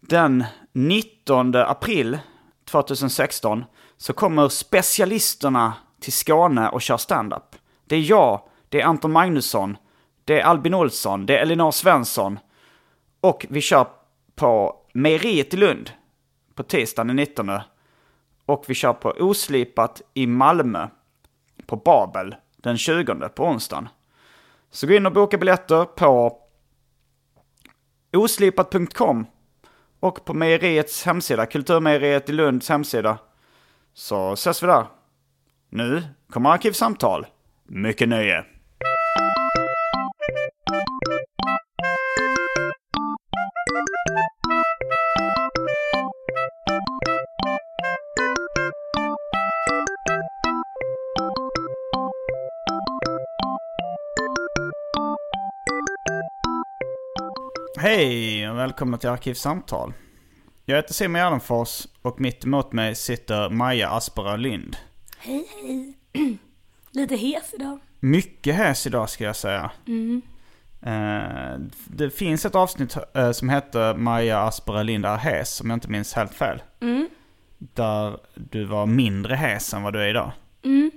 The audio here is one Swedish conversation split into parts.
Den 19 april 2016 så kommer specialisterna till Skåne och kör standup. Det är jag, det är Anton Magnusson, det är Albin Olsson, det är Elinor Svensson. Och vi kör på Mejeriet i Lund på tisdagen den 19. Och vi kör på Oslipat i Malmö på Babel den 20 på onsdagen. Så gå in och boka biljetter på oslipat.com och på mejeriets hemsida, Kulturmejeriet i Lunds hemsida. Så ses vi där. Nu kommer Arkivsamtal. Mycket nöje! Hej och välkomna till Arkivsamtal. Jag heter Simon Gärdenfors och mitt emot mig sitter Maja Aspera Lind. Hej hej. Lite hes idag. Mycket hes idag ska jag säga. Mm. Eh, det finns ett avsnitt eh, som heter Maja Aspera Lind är hes, om jag inte minns helt fel. Mm. Där du var mindre hes än vad du är idag. Mm.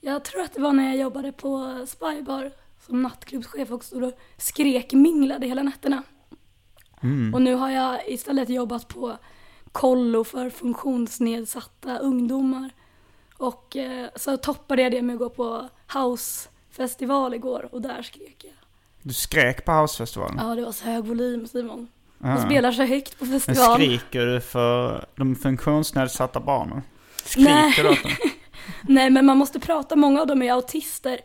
Jag tror att det var när jag jobbade på Spybar som nattklubbschef och stod och skrek minglade hela nätterna. Mm. Och nu har jag istället jobbat på kollo för funktionsnedsatta ungdomar. Och eh, så toppade jag det med att gå på housefestival igår och där skrek jag. Du skrek på Housefestivalen. Ja, det var så hög volym Simon. Jag spelar så högt på Men festival. skriker du för de funktionsnedsatta barnen? Skriker Nej. du åt dem? Nej, men man måste prata. Många av dem är autister.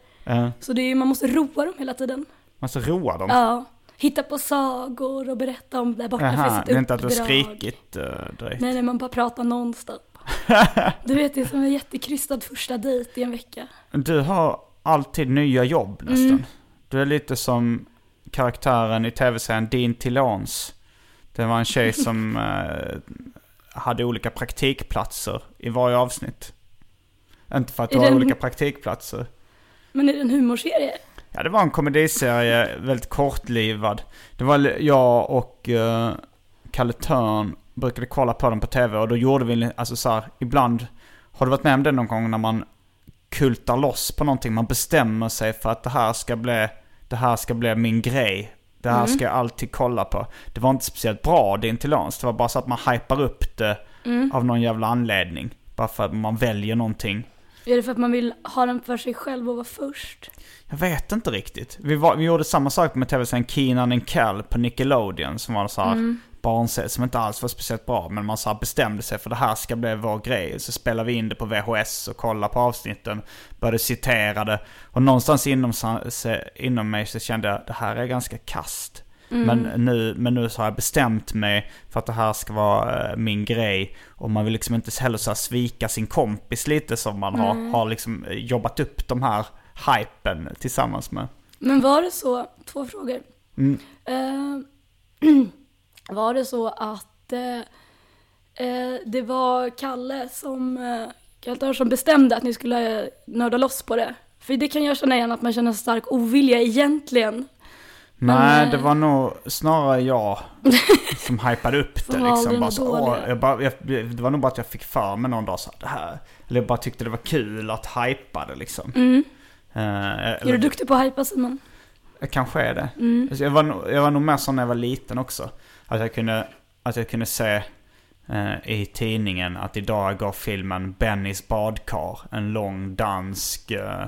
Så det är, man måste roa dem hela tiden. Man ska roa dem? Ja. Hitta på sagor och berätta om där borta Jaha, finns ett det är inte att du har uppdrag. skrikit uh, direkt? Nej, nej, man bara pratar nonstop. Du vet, det är som en jättekrystad första dejt i en vecka. Du har alltid nya jobb nästan. Mm. Du är lite som karaktären i tv-serien Din Tillans. Det var en tjej som eh, hade olika praktikplatser i varje avsnitt. Inte för att du har olika praktikplatser. Men är det en humorserie? Ja, det var en komediserie, väldigt kortlivad. Det var jag och uh, Kalle Törn brukade kolla på den på tv och då gjorde vi, alltså så här, ibland, har du varit med om det någon gång när man kultar loss på någonting? Man bestämmer sig för att det här ska bli, det här ska bli min grej. Det här ska jag alltid kolla på. Det var inte speciellt bra din till lans. Det var bara så att man hypar upp det av någon jävla anledning. Bara för att man väljer någonting. Är det för att man vill ha den för sig själv och vara först? Jag vet inte riktigt. Vi, var, vi gjorde samma sak med tv-serien Keenan and Kel på Nickelodeon som var så här barnserie som inte alls var speciellt bra. Men man så här bestämde sig för det här ska bli vår grej. Så spelade vi in det på VHS och kollade på avsnitten. Började citera det. Och någonstans inom, inom mig så kände jag det här är ganska kast. Men, nu, men nu så har jag bestämt mig för att det här ska vara eh, min grej. Och man vill liksom inte heller så svika sin kompis lite som man har, har liksom eh, jobbat upp de här hypen tillsammans med. Men var det så, två frågor. Mm. Eh, var det så att eh, eh, det var Kalle som, Kalle som bestämde att ni skulle nörda loss på det? För det kan jag känna igen att man känner stark ovilja egentligen. Nej, det var nog snarare jag som hypade upp det. Liksom. Bara så, åh, jag bara, jag, det var nog bara att jag fick för mig någon dag så här, det här. Eller jag bara tyckte det var kul att hypa det liksom. Mm. Eh, Är eller- du duktig på att hypa Simon? Jag kanske är det. Mm. Alltså, Jag, var, jag var nog mer som när jag var liten också. Att jag kunde, att jag kunde se eh, i tidningen att idag går filmen Bennys badkar. En lång dansk eh,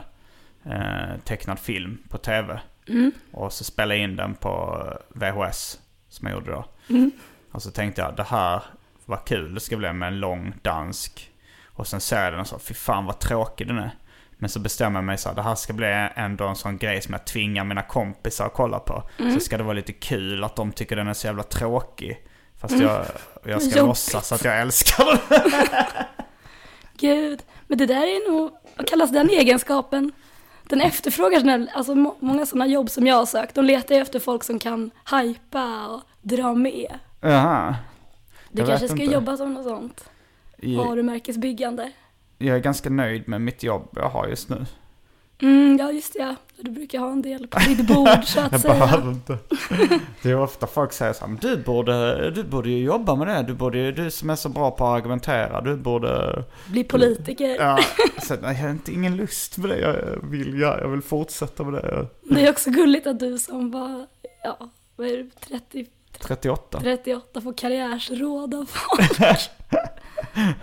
tecknad film på tv. Mm. Och så spelade jag in den på VHS som jag gjorde då. Mm. Och så tänkte jag det här var kul det ska bli med en lång dansk. Och sen ser jag den och så, fy fan vad tråkig den är. Men så bestämmer jag mig så här, det här ska bli ändå en sån grej som jag tvingar mina kompisar att kolla på. Mm. Så ska det vara lite kul att de tycker den är så jävla tråkig. Fast jag, jag ska Jobbigt. låtsas att jag älskar den. Gud, men det där är nog, vad kallas den egenskapen? Den efterfrågar såna, alltså må, många sådana jobb som jag har sökt, de letar ju efter folk som kan hypa och dra med. Jaha. Du Jag kanske ska inte. jobba som något sånt? Jag, Varumärkesbyggande. jag är ganska nöjd med mitt jobb jag har just nu. Mm, ja just det, ja. Du brukar ha en del på ditt bord så att Jag säga. behöver inte. Det är ofta folk säger så här, "Men du borde, du borde ju jobba med det. Du, borde, du som är så bra på att argumentera, du borde... Bli politiker. Ja, så, nej, jag har inte, ingen lust med det jag vill göra. Jag vill fortsätta med det. Det är också gulligt att du som var, ja, vad är det, 30, 38. 38 får karriärsråd av folk.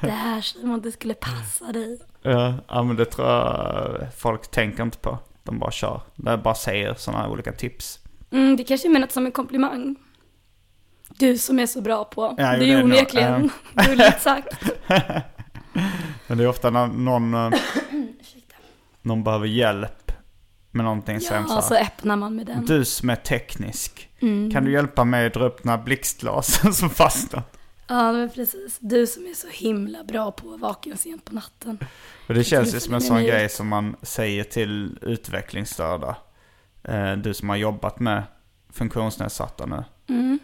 det här Simon, det skulle passa dig. Ja, ja, men det tror jag folk tänker inte på. De bara kör. De bara säger sådana olika tips. Mm, det kanske är menat som en komplimang. Du som är så bra på. Ja, det är onekligen gulligt sagt. Men det är ofta när någon, eh, någon behöver hjälp med någonting sen så Ja, så här. öppnar man med den. Du som är teknisk. Mm. Kan du hjälpa mig att dra upp den här blixtglasen som fastnat? Ja, men precis. Du som är så himla bra på att vara vaken sent på natten. Och det känns ju som en sån minut. grej som man säger till utvecklingsstörda. Eh, du som har jobbat med funktionsnedsatta nu. Mm.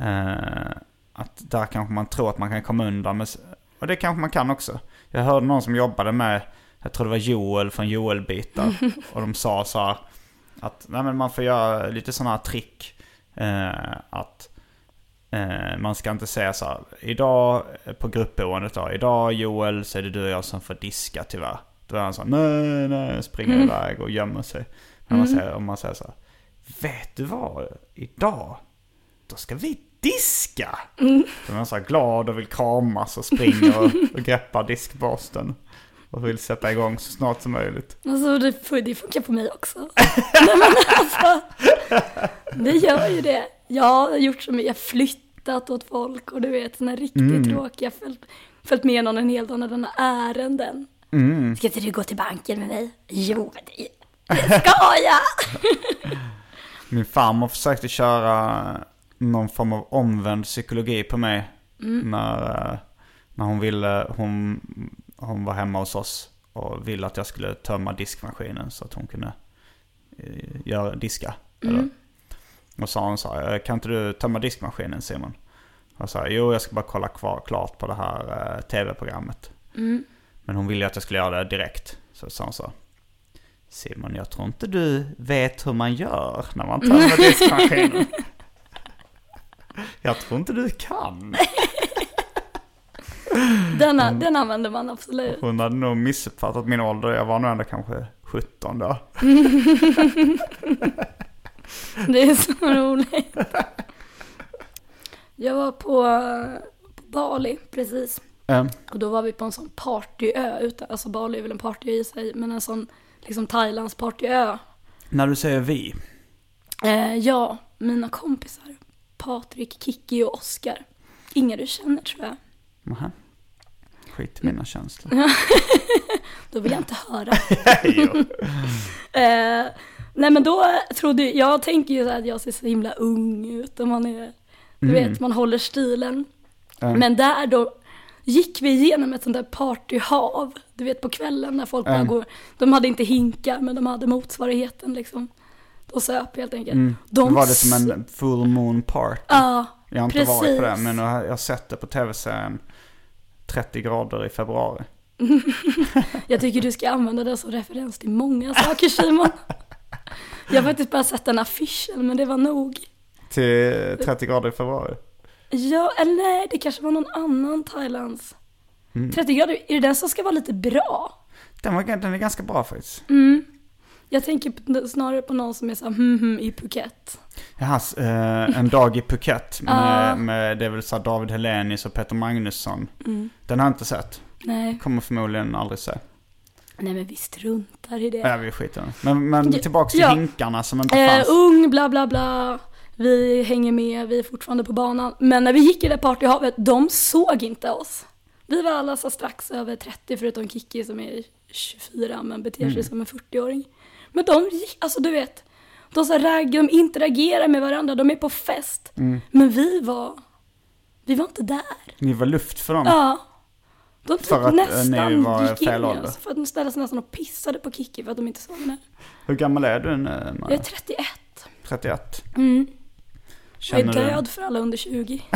Eh, att där kanske man tror att man kan komma undan med... Och det kanske man kan också. Jag hörde någon som jobbade med, jag tror det var Joel från Joel-bitar. och de sa så här att nej, men man får göra lite sådana här trick. Eh, att man ska inte säga så här, idag eh, på gruppboendet då, idag Joel så är det du och jag som får diska tyvärr. Då är han så här, nej, nej, springer iväg och gömmer sig. Men man säger, om man säger så här, vet du vad, idag, då ska vi diska. Då är man så här glad och vill kramas och springer och, och greppar diskborsten. Och vill sätta igång så snart som möjligt. Alltså det, det funkar på mig också. Nej, men alltså, det gör ju det. Jag har gjort så mycket, jag har flyttat åt folk och du vet sådana riktigt Mm. tråkiga, följt, följt med någon en hel dag när ärenden. Mm. Ska inte du gå till banken med mig? Jo, det, det ska jag! Min farmor försökte köra någon form av omvänd psykologi på mig. När, eh, när hon ville, hon, hon var hemma hos oss och ville att jag skulle tömma diskmaskinen så att hon kunde eh, göra, diska. Eller? Och sa hon så här, kan inte du tömma diskmaskinen Simon? Och sa jo jag ska bara kolla kvar, klart på det här eh, tv-programmet. Men hon ville att jag skulle göra det direkt. Så sa hon så. Simon, jag tror inte du vet hur man gör när man tömmer diskmaskinen. jag tror inte du kan. Den, Mm. den använder man absolut. Hon hade nog missuppfattat min ålder. Jag var nog ändå kanske 17 då. Det är så roligt. Jag var på, på Bali precis. Eh, Och då var vi på en sån partyö. Utan, alltså Bali är väl en partyö i sig, men en sån liksom Thailands partyö. när du säger vi. Eh, ja, mina kompisar. Patrik, Kiki och Oskar. Inga du känner tror jag. Nähä. Skit i mina känslor. Då vill jag inte höra. Eh, nej men då trodde jag, jag tänker ju så att jag ser så himla ung ut och man är, du Mm. vet, man håller stilen. Ja. Men där då gick vi igenom ett sånt där partyhav, du vet på kvällen när folk bara Ja. går, de hade inte hinkar men de hade motsvarigheten liksom. De söp helt enkelt. Mm. De var det som en full moon party. Ja, Jag har inte varit på det, precis. men jag har sett det på tv-serien 30 grader i februari. jag tycker du ska använda det som referens till många saker Simon. Jag har faktiskt bara sett den affischen, men det var nog. Till 30 grader i februari. Ja, eller nej, det kanske var någon annan Thailands. Mm. 30 grader, är det den som ska vara lite bra? Den, var, den är ganska bra faktiskt. Mm. Jag tänker snarare på någon som är så här, hmm, hmm, i Phuket. Jaha, eh, En dag i Phuket med, Ja. med det är väl så David Hellenius och Peter Magnusson. Mm. Den har jag inte sett. Nej. Kommer förmodligen aldrig se. Nej men vi struntar i det. Ja, vi skiter i. Men, men Ja, tillbaks till ja. hinkarna som inte Eh, fanns. ung, bla bla bla. Vi hänger med, vi är fortfarande på banan. Men när vi gick i det partyhavet, de såg inte oss. Vi var alla så strax över 30 förutom Kiki som är 24 men beter sig Mm. som en 40-åring. Men de gick, alltså du vet, de så ragg, de interagerar med varandra, de är på fest. Mm. Men vi var, vi var inte där. Ni var luft för dem. Ja. De typ För att, eh, nästan ni var gick in fel i ålder. oss. För att de ställde sig nästan och pissade på Kiki för att de inte såg henne. Hur gammal är du nu? Jag Maja? är 31. 31. Mm. Jag är Känner du? död för alla under 20.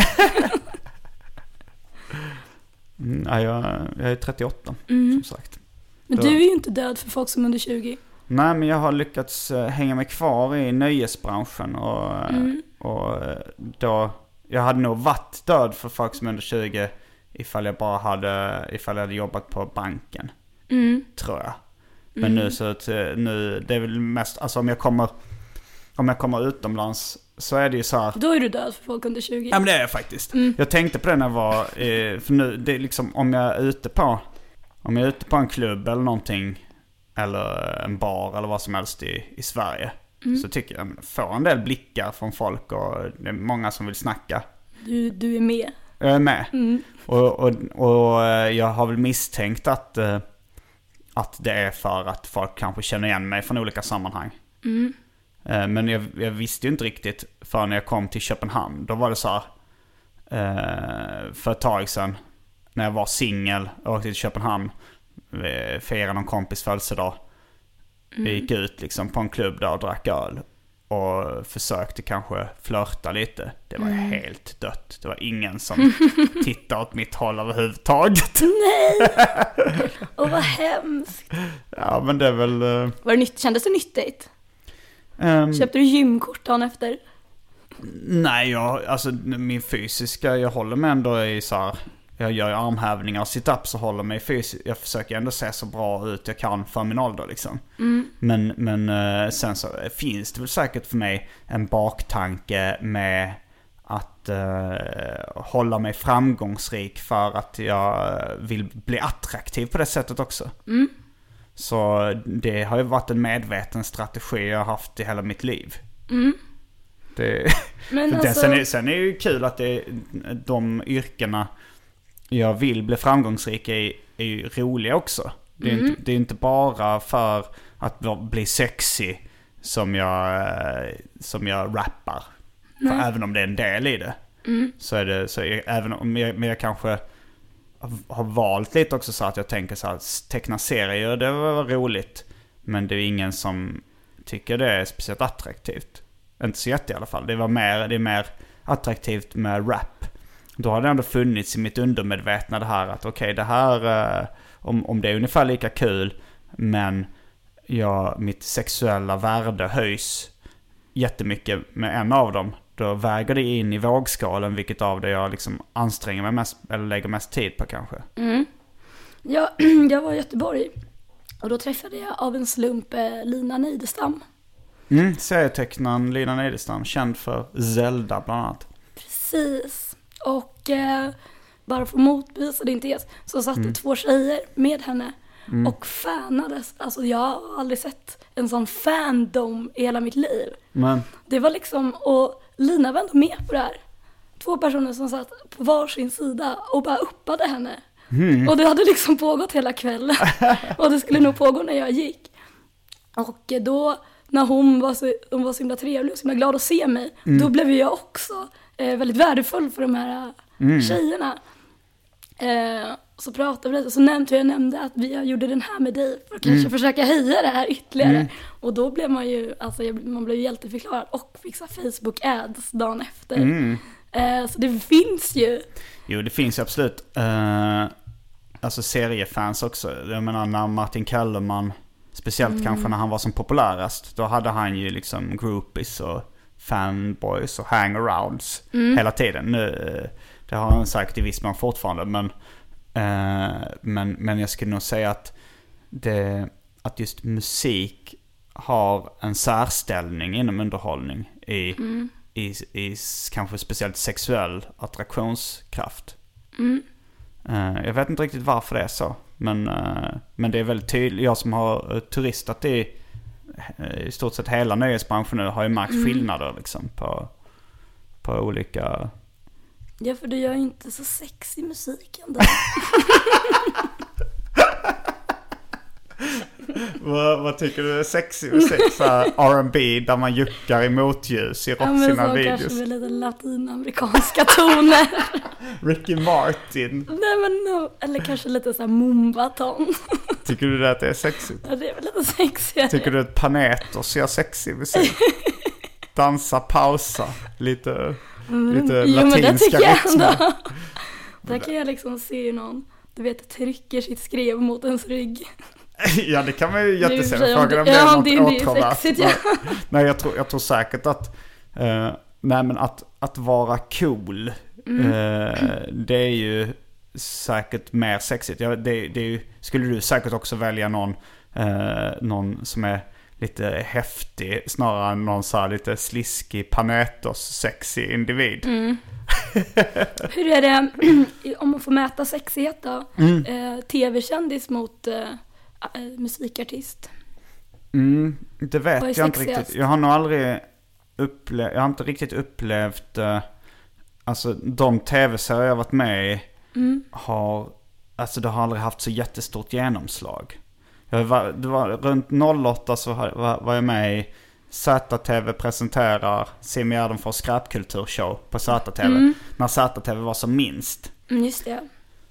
Mm, ja, jag, jag är 38 Mm. som sagt. Men du är ju inte död för folk som är under 20. Nej, men jag har lyckats eh, hänga mig kvar i nöjesbranschen och, eh, Mm. och eh, då, jag hade nog varit död för folk som är under 20 ifall jag bara hade, ifall jag hade jobbat på banken, Mm. tror jag. Men nu så, att, eh, nu, det är väl mest, alltså om jag kommer, om jag kommer utomlands så är det ju så här, Då är du död för folk under 20. Ja men det är jag faktiskt. Mm. Jag tänkte på det när jag var, eh, för nu, det är liksom om jag är ute på, om jag är ute på en klubb eller någonting, eller en bar eller vad som helst i, i Sverige. Mm. Så tycker jag, jag får en del blickar från folk och det är många som vill snacka. Du, du är med. Är med. Mm. Och, och, och eh, jag har väl misstänkt att, eh, att det är för att folk kanske känner igen mig från olika sammanhang. Mm. Eh, Men jag, jag visste ju inte riktigt förrän jag kom till Köpenhamn. Då var det så här, eh, för ett tag sedan, när jag var singel och åkte till Köpenhamn, eh, firade någon kompis födelsedag. Jag gick ut liksom på en klubb där och drack öl. Och försökte kanske flörta lite. Det var helt dött. Det var ingen som tittade åt mitt håll överhuvudtaget. Nej! Åh vad hemskt. Ja men det är väl... eh, Var det nytt, kändes det nyttigt? ehm, Köpte du gymkort dagen efter? Nej, jag, alltså min fysiska, jag håller mig ändå i så här, jag gör ju armhävningar och situps och håller mig fysiskt. Jag försöker ändå se så bra ut jag kan för min ålder liksom. Men, men eh, sen så finns det väl säkert för mig en baktanke med att eh, hålla mig framgångsrik för att jag vill bli attraktiv på det sättet också. Så det har ju varit en medveten strategi jag har haft i hela mitt liv. Det, Men alltså, sen, är, sen är det ju kul att det, de yrkena jag vill bli framgångsrik i är ju roliga också. Det är, Mm. inte, det är inte bara för att bli sexy som jag, eh, som jag rappar. För även om det är en del i det. Mm. Så är det, så är, även om jag, men jag kanske har- har valt lite också så att jag tänker så här, teckna serier, det var roligt. Men det är ingen som tycker det är speciellt attraktivt. Inte så jätte i alla fall. Det, var mer, det är mer attraktivt med rap. Då har det ändå funnits i mitt undermedvetna det här att okej det här, eh, om, om det är ungefär lika kul men jag, mitt sexuella värde höjs jättemycket med en av dem. Då väger det in i vågskalen vilket av det jag liksom anstränger mig mest, eller lägger mest tid på kanske. jag, jag var i Göteborg och då träffade jag av en slump eh, Lina Neidestam. Mm, serietecknaren Lina Neidestam, känd för Zelda bland annat. Precis. Och eh, bara för att motbevisa din tes så satt Mm. det två tjejer med henne och fanades. Alltså jag har aldrig sett en sån fandom i hela mitt liv. Men Det var liksom, och Lina var ändå med på det här. Två personer som satt på varsin sida och bara uppade henne. Och det hade liksom pågått hela kvällen. och det skulle nog pågå när jag gick. Och då, när hon var så, hon var så himla trevlig och så himla glad att se mig, då blev jag också eh, väldigt värdefull för de här eh, tjejerna. Eh, så pratade vi lite och så nämnde jag nämnde att vi gjorde den här med dig för att kanske försöka höja det här ytterligare. Och då blev man ju, alltså man blev ju hjälteförklarad och fick Facebook ads dagen efter. Eh, så det finns ju. Jo, det finns absolut. Eh, alltså seriefans också. Jag menar när Martin Kellerman Speciellt kanske när han var som populärast. Då hade han ju liksom groupies och fanboys och hangarounds hela tiden. Nu, eh, det har han säkert i viss mån fortfarande. Men, eh, men, men jag skulle nog säga att, det, att just musik har en särställning inom underhållning i, i, i s- kanske speciellt sexuell attraktionskraft. Eh, jag vet inte riktigt varför det är så. Men, eh, men det är väldigt tydligt. Jag som har eh, turistat i i stort sett hela nöjesbranschen nu har ju märkt skillnader liksom på, på olika... Ja, för du gör ju inte så sexig musik ändå. Vad, vad tycker du är sexig musik? R&B där man juckar i motljus i Ja, men sina så videos. kanske med lite latinamerikanska toner. Ricky Martin. Nej men no. Eller kanske lite såhär mumbaton. Tycker du det att det är sexigt? Ja, det är väl lite sexigare. Tycker du att Panetos gör sexig musik? Dansa, pausa, lite, lite Mm. Jo men det latinska rytmer. Där kan jag liksom se någon, du vet, trycker sitt skrev mot ens rygg. Ja det kan man ju om Frågan om det- ja, är något det är åtråvärt. ja. Nej jag tror, jag tror säkert att, eh, nej men att, att vara cool, Mm. eh, det är ju säkert mer sexigt. Ja, det, det ju, skulle du säkert också välja någon, eh, någon som är lite häftig snarare än någon så här lite sliskig panetos sexig individ. Mm. Hur är det, om man får mäta sexighet då? Mm. Eh, Tv-kändis mot eh, musikartist. Mm, det vet jag inte sexigast? riktigt. Jag har nog aldrig upplevt, jag har inte riktigt upplevt, eh, alltså de tv-serier jag varit med i Mm. har, alltså det har aldrig haft så jättestort genomslag. Jag var, det var runt 08 så var, var jag med i ZTV presenterar Simon Gärdenfors skräpkulturshow på ZTV. När ZTV var som minst. Mm, just det.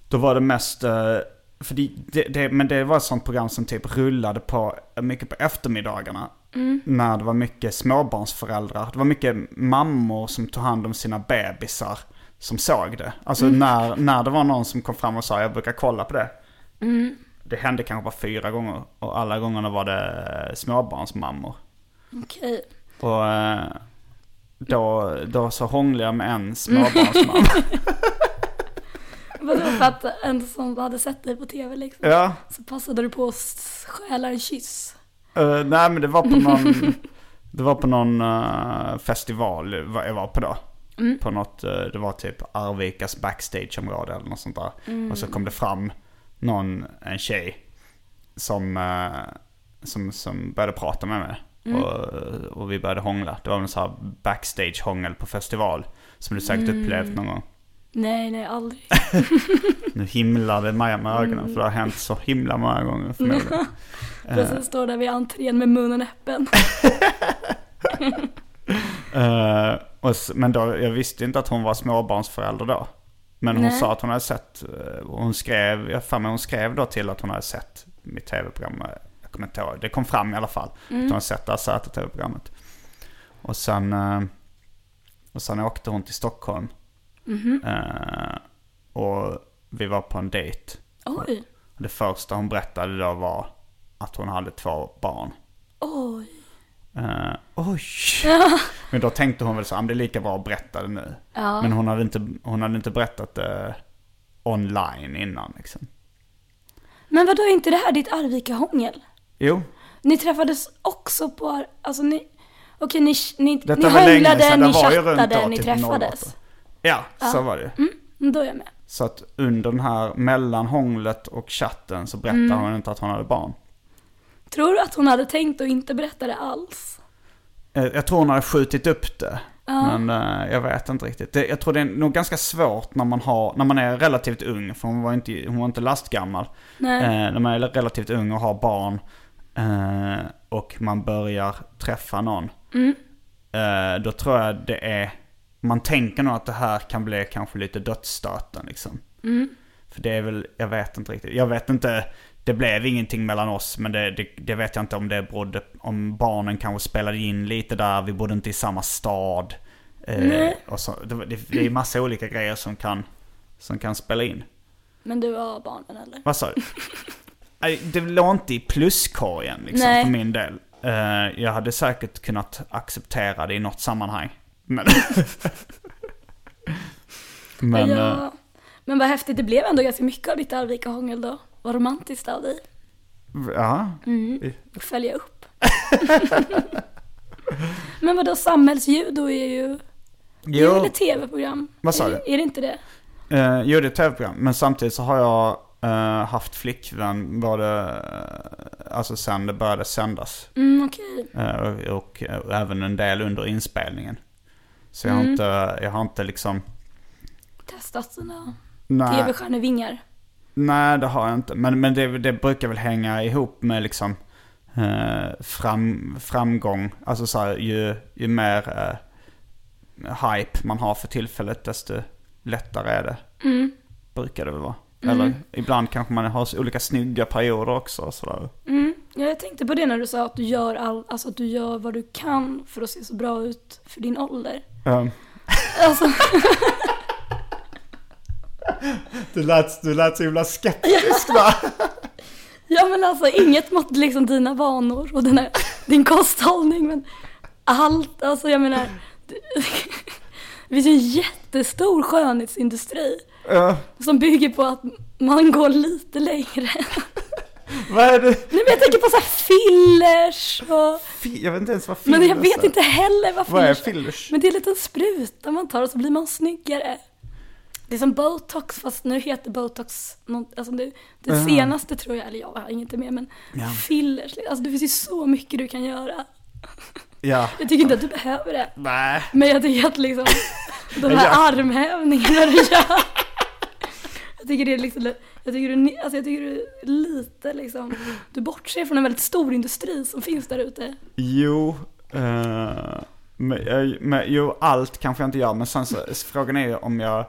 Då var det mest, eh, för det, det, det, men det var ett sånt program som typ rullade på mycket på eftermiddagarna. När det var mycket småbarnsföräldrar. Det var mycket mammor som tog hand om sina bebisar som såg det. Alltså när, när det var någon som kom fram och sa jag brukar kolla på det. Det hände kanske bara fyra gånger och alla gångerna var det småbarnsmammor. Okej. Och eh, då, då så hånglade jag med en småbarnsmamma. För att en som hade sett dig på tv liksom, ja. så passade du på att stjäla en kyss? Uh, nej men det var på någon, det var på någon eh, festival jag var på då. På något, eh, det var typ Arvikas backstageområde eller något sånt där. Och så kom det fram någon, en tjej som, som, som började prata med mig. Och, och vi började hångla. Det var en sån här backstage-hångel på festival. Som du säkert upplevt någon gång. Nej, nej, aldrig. Nu himlade Maja med ögonen för det har hänt så himla många gånger förmodligen. Precis står där vid entrén med munnen öppen. Eh, och, men då, jag visste inte att hon var småbarnsförälder då. Men hon Nej. sa att hon hade sett, eh, hon skrev, jag för mig hon skrev då till att hon hade sett mitt tv-program. eh, Jag kommer inte ihåg, det kom fram i alla fall. Att hon hade sett det här ZTV-programmet. Och sen, eh, och sen åkte hon till Stockholm. Eh, och vi var på en dejt. Oj, Och det första hon berättade då var att hon hade två barn. oj. Eh, oj! Men då tänkte hon väl så, "Ah, det är lika bra att berätta det nu. Ja. Men hon hade inte, hon hade inte berättat det online innan liksom. Men vadå, är inte det här ditt Arvika-hångel? Jo, Ni träffades också på, alltså ni, okej ni, ni, Detta ni hånglade, ni chattade, ni typ träffades. 08. ja, så var det Mm, då är jag med. Så att under den här, mellan hånglet och chatten så berättade Mm. hon inte att hon hade barn. Tror du att hon hade tänkt att inte berätta det alls? Eh, Jag tror hon hade skjutit upp det. Men eh, jag vet inte riktigt. Det, jag tror det är nog ganska svårt när man, har, när man är relativt ung, för hon var inte, hon var inte lastgammal. Nej. Eh, när man är relativt ung och har barn eh, och man börjar träffa någon. Eh, då tror jag det är, man tänker nog att det här kan bli kanske lite dödsstöten liksom. För det är väl, jag vet inte riktigt. Jag vet inte, det blev ingenting mellan oss men det, det, det vet jag inte om det berodde, om barnen kanske spelade in lite där, vi bodde inte i samma stad. Eh, och så, det, det, det är massa olika grejer som kan, som kan spela in. Men du var barnen eller? Vad sa du? Det låg inte i pluskorgen liksom Nej. för min del. Eh, jag hade säkert kunnat acceptera det i något sammanhang. Men... Men... eh, ja. Men vad häftigt, det blev ändå ganska mycket av ditt Arvika-hångel då. Vad romantiskt av dig. ja. Mm. Följa upp. Men vadå, samhällsjudo är ju... Det är väl ett tv-program? Vad sa är, du? Är det inte det? eh, jo, det är ett tv-program. Men samtidigt så har jag eh, haft flickvän både, eh, alltså sen det började sändas. Mm, okej. Eh, och, eh, även en del under inspelningen. Så jag har Mm. inte, jag har inte liksom... Testat sina Nej, tv-stjärnevingar. nej det har jag inte. Men, men det, det brukar väl hänga ihop med liksom eh, fram, framgång. Alltså så här, ju, ju mer eh, hype man har för tillfället desto lättare är det. Mm. Brukar det väl vara. Eller ibland kanske man har olika snygga perioder också. och Sådär. Mm. Ja, jag tänkte på det när du sa att du gör all, alltså att du gör vad du kan för att se så bra ut för din ålder. Um, Alltså, du, lät, du lät så himla skeptisk där. ja men alltså inget mot liksom dina vanor och dina, din kosthållning men allt, alltså jag menar. Det, det finns ju en jättestor skönhetsindustri Ja, som bygger på att man går lite längre. Vad är det? Nej men jag tänker på så här fillers och... Jag vet inte ens vad fillers Men jag vet är. inte heller vad Vad är fillers fillers? Men det är en liten spruta man tar och så blir man snyggare. Det är som botox fast nu heter botox något, alltså det, det Aha. senaste tror jag, eller jag har inget med men Ja. fillers, alltså det finns ju så mycket du kan göra. Ja. Jag tycker inte att du behöver det. Nej. Men jag tycker att liksom de här Ja. armhävningarna du gör. Jag tycker det är liksom, jag tycker du, alltså jag tycker du lite liksom, du bortser från en väldigt stor industri som finns där ute. Jo, eh, men, jag- men, jo, allt kanske jag inte gör. Men sen så, frågan är ju om jag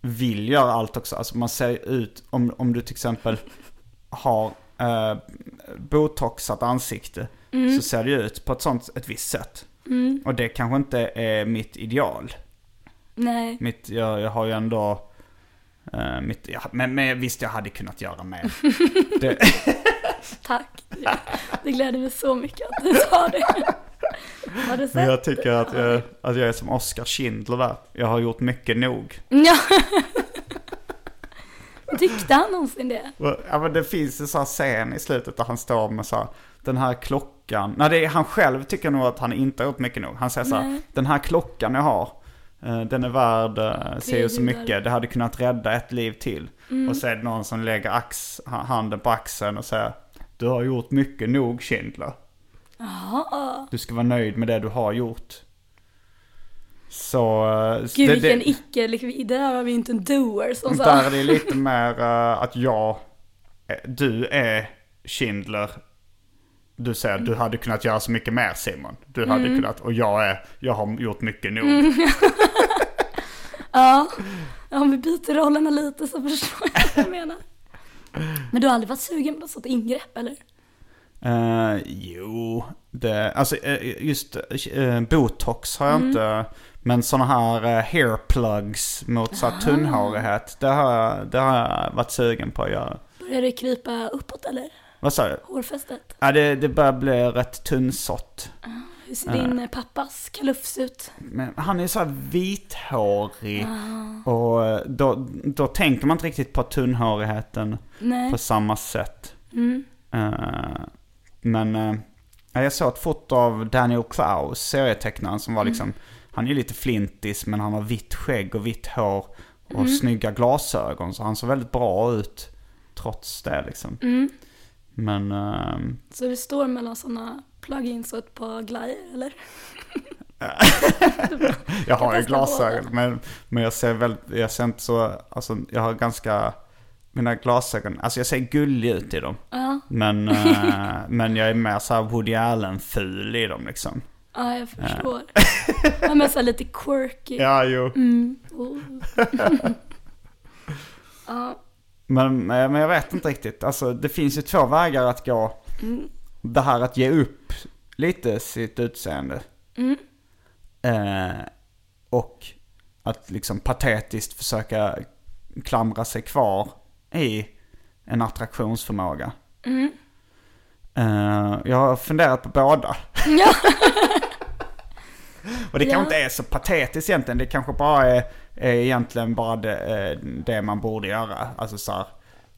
vill göra allt också. Alltså man ser ut, om, om du till exempel har eh, botoxat ansikte. Så ser det ju ut på ett sånt, ett visst sätt. Och det kanske inte är mitt ideal. Nej, Mitt, jag, jag har ju ändå, eh, mitt, ja, men, men visst jag hade kunnat göra mer. det, tack. Det gläder mig så mycket att du sa det. Har du men sett? jag tycker att jag, att jag är som Oscar Schindler där. Jag har gjort mycket nog. Ja. Tyckte han någonsin det? Ja men det finns en sån här scen i slutet där han står med så här, den här klockan. Nej det är, han själv tycker nog att han inte har gjort mycket nog. Han säger så här, den här klockan jag har, den är värd eh, se och så mycket. Det hade kunnat rädda ett liv till. Mm. Och så är det någon som lägger ax, ha- handen på axeln och säger, du har gjort mycket nog Schindler. Jaha. Du ska vara nöjd med det du har gjort. Så... eh, Gud det- vilken det- icke, liksom, där har vi inte en doer som Där sa. är det lite mer eh, att jag, eh, du är Schindler. Du säger du hade kunnat göra så mycket mer Simon. Du hade Mm. kunnat, och jag är, jag har gjort mycket nog. Ja. ja, om vi byter rollerna lite så förstår jag vad jag menar. Men du har aldrig varit sugen på ett sånt ingrepp eller? Eh, jo, det, alltså eh, just uh, botox har jag Mm. inte. Men sådana här uh, hair plugs mot så här tunnhårighet. Det har, jag, det har jag varit sugen på att göra. Börjar det krypa uppåt eller? Vad sa du? Hårfästet? Ja, det, det börjar bli rätt tunnsått. Hur ser din eh, pappas kalufs ut? Men han är så här vithårig. Och eh, då, då tänker man inte riktigt på tunnhårigheten Nej. på samma sätt. Mm. Eh, men eh, ja, jag såg ett foto av Daniel Klaus, serietecknaren som var liksom, han är lite flintis men han har vitt skägg och vitt hår och snygga glasögon. Så han såg väldigt bra ut trots det liksom. Men ehm, Så det står mellan sådana plugins och ett par glajjor eller? jag har ju glasögon men, men jag ser väldigt, jag ser inte så, alltså jag har ganska, mina glasögon, alltså jag ser gullig ut i dem. Ja, Men, eh, men jag är mer så här Woody Allen-ful i dem liksom. ja jag förstår. Ja, men så här lite quirky. Ja, jo. Mm. Oh. ja. Men, men jag vet inte riktigt. Alltså det finns ju två vägar att gå. Det här att ge upp lite sitt utseende. Eh, och att liksom patetiskt försöka klamra sig kvar i en attraktionsförmåga. Eh, jag har funderat på båda. Ja. Och det Ja. kanske inte är så patetiskt egentligen. Det kanske bara är, är egentligen bara det, eh, det man borde göra. Alltså så här,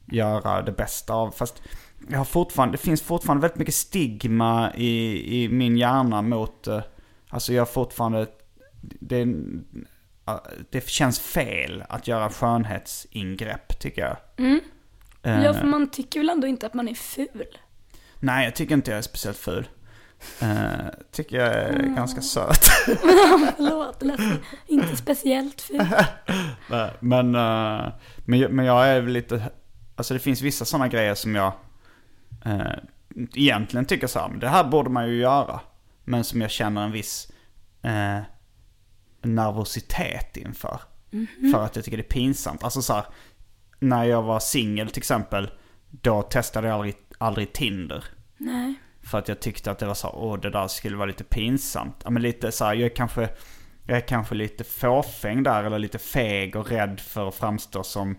göra det bästa av. Fast jag har fortfarande, det finns fortfarande väldigt mycket stigma i, i min hjärna mot... eh, Alltså jag har fortfarande... Det, eh, det känns fel att göra skönhetsingrepp tycker jag. Eh, ja, för man tycker väl ändå inte att man är ful. Nej, jag tycker inte jag är speciellt ful. Uh, tycker jag är ganska söt. Förlåt, lät inte speciellt ful. Men, eh, men, men jag är väl lite... Alltså det finns vissa sådana grejer som jag uh, egentligen tycker så här, men det här borde man ju göra. Men som jag känner en viss eh, nervositet inför. För att jag tycker det är pinsamt. Alltså så här, när jag var singel till exempel, då testade jag aldrig, aldrig Tinder. Nej. För att jag tyckte att det var så, åh det där skulle vara lite pinsamt. Ja men lite så här, jag är kanske, jag är kanske lite fåfäng där eller lite feg och rädd för att framstå som...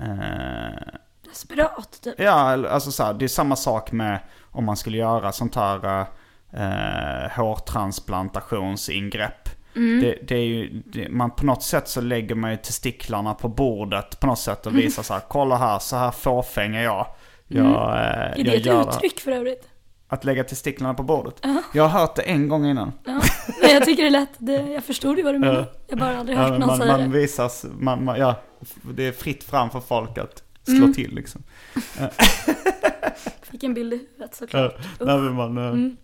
Eh, Desperat, typ. ja, alltså så här, det är samma sak med om man skulle göra sånt här eh, hårtransplantationsingrepp. Det, det är ju, det, man på något sätt så lägger man ju testiklarna på bordet på något sätt och visar så här, kolla här, så här fåfäng är jag. jag, eh, Är det jag ett gör- uttryck för övrigt? Att lägga testiklarna på bordet? Jag har hört det en gång innan. Ja. Men jag tycker det lät, det, jag förstod ju vad du menar. Jag har bara aldrig hört Ja, någon man, säga man det. visas, man, man, ja, det är fritt fram för folk att slå till liksom. Fick en bild i huvudet såklart. Nej, men man,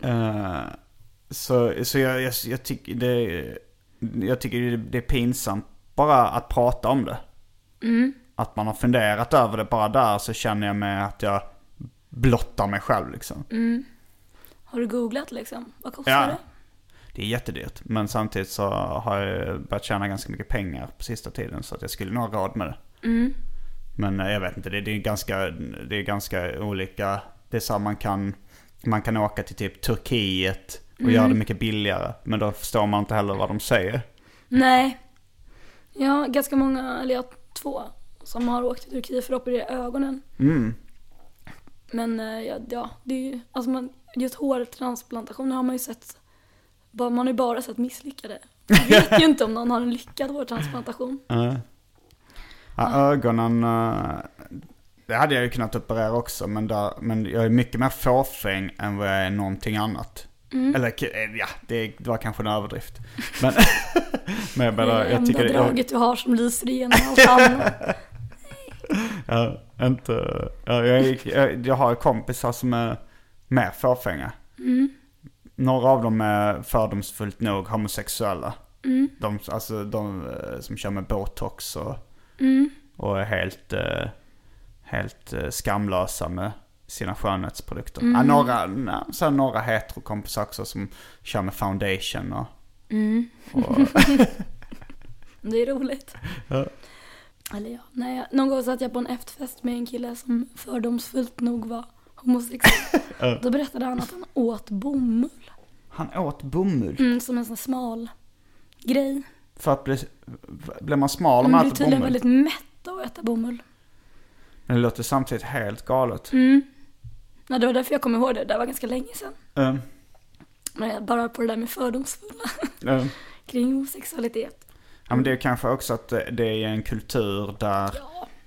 eh, eh, så så jag, jag, jag tycker det, jag tycker det, är pinsamt bara att prata om det. Att man har funderat över det bara där så känner jag mig att jag blottar mig själv liksom. Har du googlat liksom? Vad kostar Ja. det? Det är jättedyrt. Men samtidigt så har jag börjat tjäna ganska mycket pengar på sista tiden. Så att jag skulle nog ha råd med det. Men eh, jag vet inte, det, det, är ganska, det är ganska olika. Det är så man kan, man kan åka till typ Turkiet och göra det mycket billigare. Men då förstår man inte heller vad de säger. Nej. Ja, ganska många, eller jag två, som har åkt till Turkiet för att operera ögonen. Mm. Men eh, ja, ja det är ju, alltså man, just hårtransplantationer har man ju sett, bara- man har ju bara sett misslyckade. Man vet ju inte om någon har en lyckad hårtransplantation. Ja, ögonen, eh, det hade jag ju kunnat operera också. Men, där, men jag är mycket mer fåfäng än vad jag är någonting annat. Eller k- eh, ja, det, var kanske en överdrift. Men, men jag, Det menar, är det jag enda tycker det, jag, draget du har som lyser igenom allt annat. Ja, inte... Ja, jag, jag, jag har kompisar som är mer fåfänga. Några av dem är fördomsfullt nog homosexuella. De, alltså de eh, som kör med botox och, och är helt, eh, helt eh, skamlösa med sina skönhetsprodukter. Ja, några, så några heterokompisar också som kör med foundation och... och Det är roligt. Eller ja, nej, jag- någon gång satt jag på en efterfest med en kille som fördomsfullt nog var homosexuell. Då berättade han att han åt bomull. han åt bomull. Mm, som en sån smal grej. För att bli... Blir man smal om Man man blir äter tydligen bomull? väldigt mätt av att äta bomull. Men det låter samtidigt helt galet. Ja, det var därför jag kom ihåg det. Det var ganska länge sedan. Mm. Men jag bara på det där med fördomsfulla Mm. kring homosexualitet. Ja men det är kanske också att det är en kultur där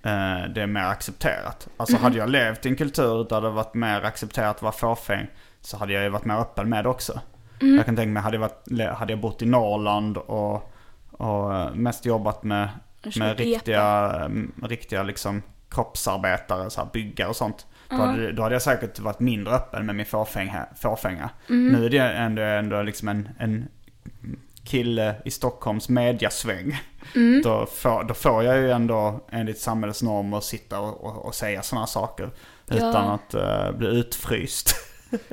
eh, det är mer accepterat. Alltså hade jag levt i en kultur där det varit mer accepterat att vara fåfäng så hade jag ju varit mer öppen med det också. Jag kan tänka mig, hade jag, varit, hade jag bott i Norrland och, och eh, mest jobbat med, med riktiga, mm, riktiga liksom kroppsarbetare, så här byggare och sånt. Då, hade, då hade jag säkert varit mindre öppen med min fåfänga. fåfänga. Nu är det ändå, ändå liksom en, en kille i Stockholms mediasväng. Då, får, då får jag ju ändå enligt samhällets normer sitta och, och, och säga sådana saker. Utan att eh, bli utfryst.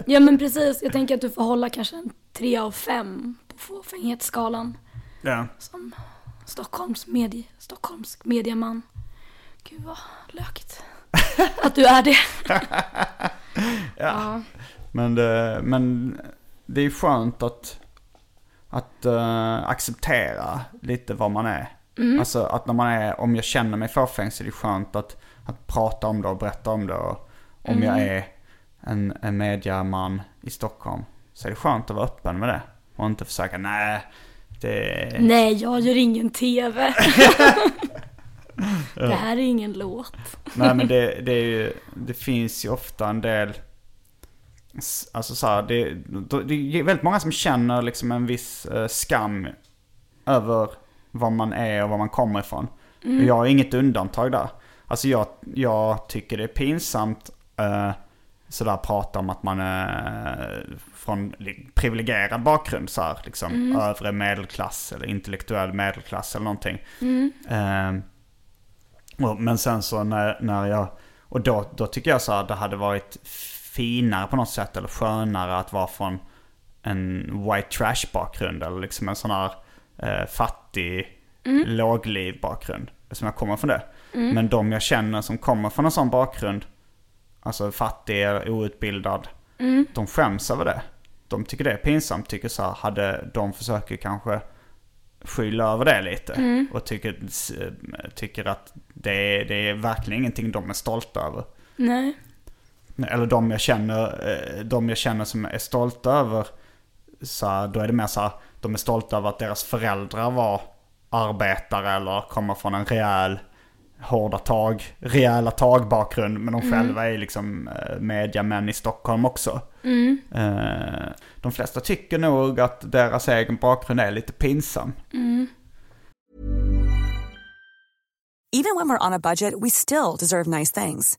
Ja men precis, jag tänker att du får hålla kanske en tre av fem på fåfänghetsskalan. ja. Som Stockholms, medie, Stockholms mediaman. Gud vad lökigt. Att du är det. ja. Men, det, men det är skönt att, att eh, acceptera lite vad man är. Alltså att när man är, om jag känner mig fåfäng så är det skönt att, att prata om det och berätta om det. Och om jag är en, en mediaman i Stockholm så är det skönt att vara öppen med det. Och inte försöka, nej, det... Nej, jag gör ingen TV. det här är ingen låt. Nej men det, det, ju, det finns ju ofta en del, alltså så här, det, det är väldigt många som känner liksom en viss eh, skam över vad man är och var man kommer ifrån. Och jag är inget undantag där. Alltså jag, jag tycker det är pinsamt eh, sådär prata om att man är från li- privilegierad bakgrund så här, liksom övre medelklass eller intellektuell medelklass eller någonting. Eh, och, men sen så när, när jag, och då, då tycker jag så här, det hade varit finare på något sätt eller skönare att vara från en white trash bakgrund eller liksom en sån här eh, fattig lågliv bakgrund. Som jag kommer från det. Men de jag känner som kommer från en sån bakgrund, alltså fattig eller outbildad, de skäms över det. De tycker det är pinsamt, tycker så här, hade de försöker kanske skylla över det lite. Och tycker, tycker att det är, det är verkligen ingenting de är stolta över. Nej. Eller de jag känner, eh, de jag känner som är stolta över, så här, då är det mer så här, de är stolta över att deras föräldrar var arbetare eller kommer från en rejäl, hårda tag, rejäla tag bakgrund. Men de själva är liksom eh, mediamän i Stockholm också. Eh, De flesta tycker nog att deras egen bakgrund är lite pinsam. Even when we're on a budget, we still deserve nice things.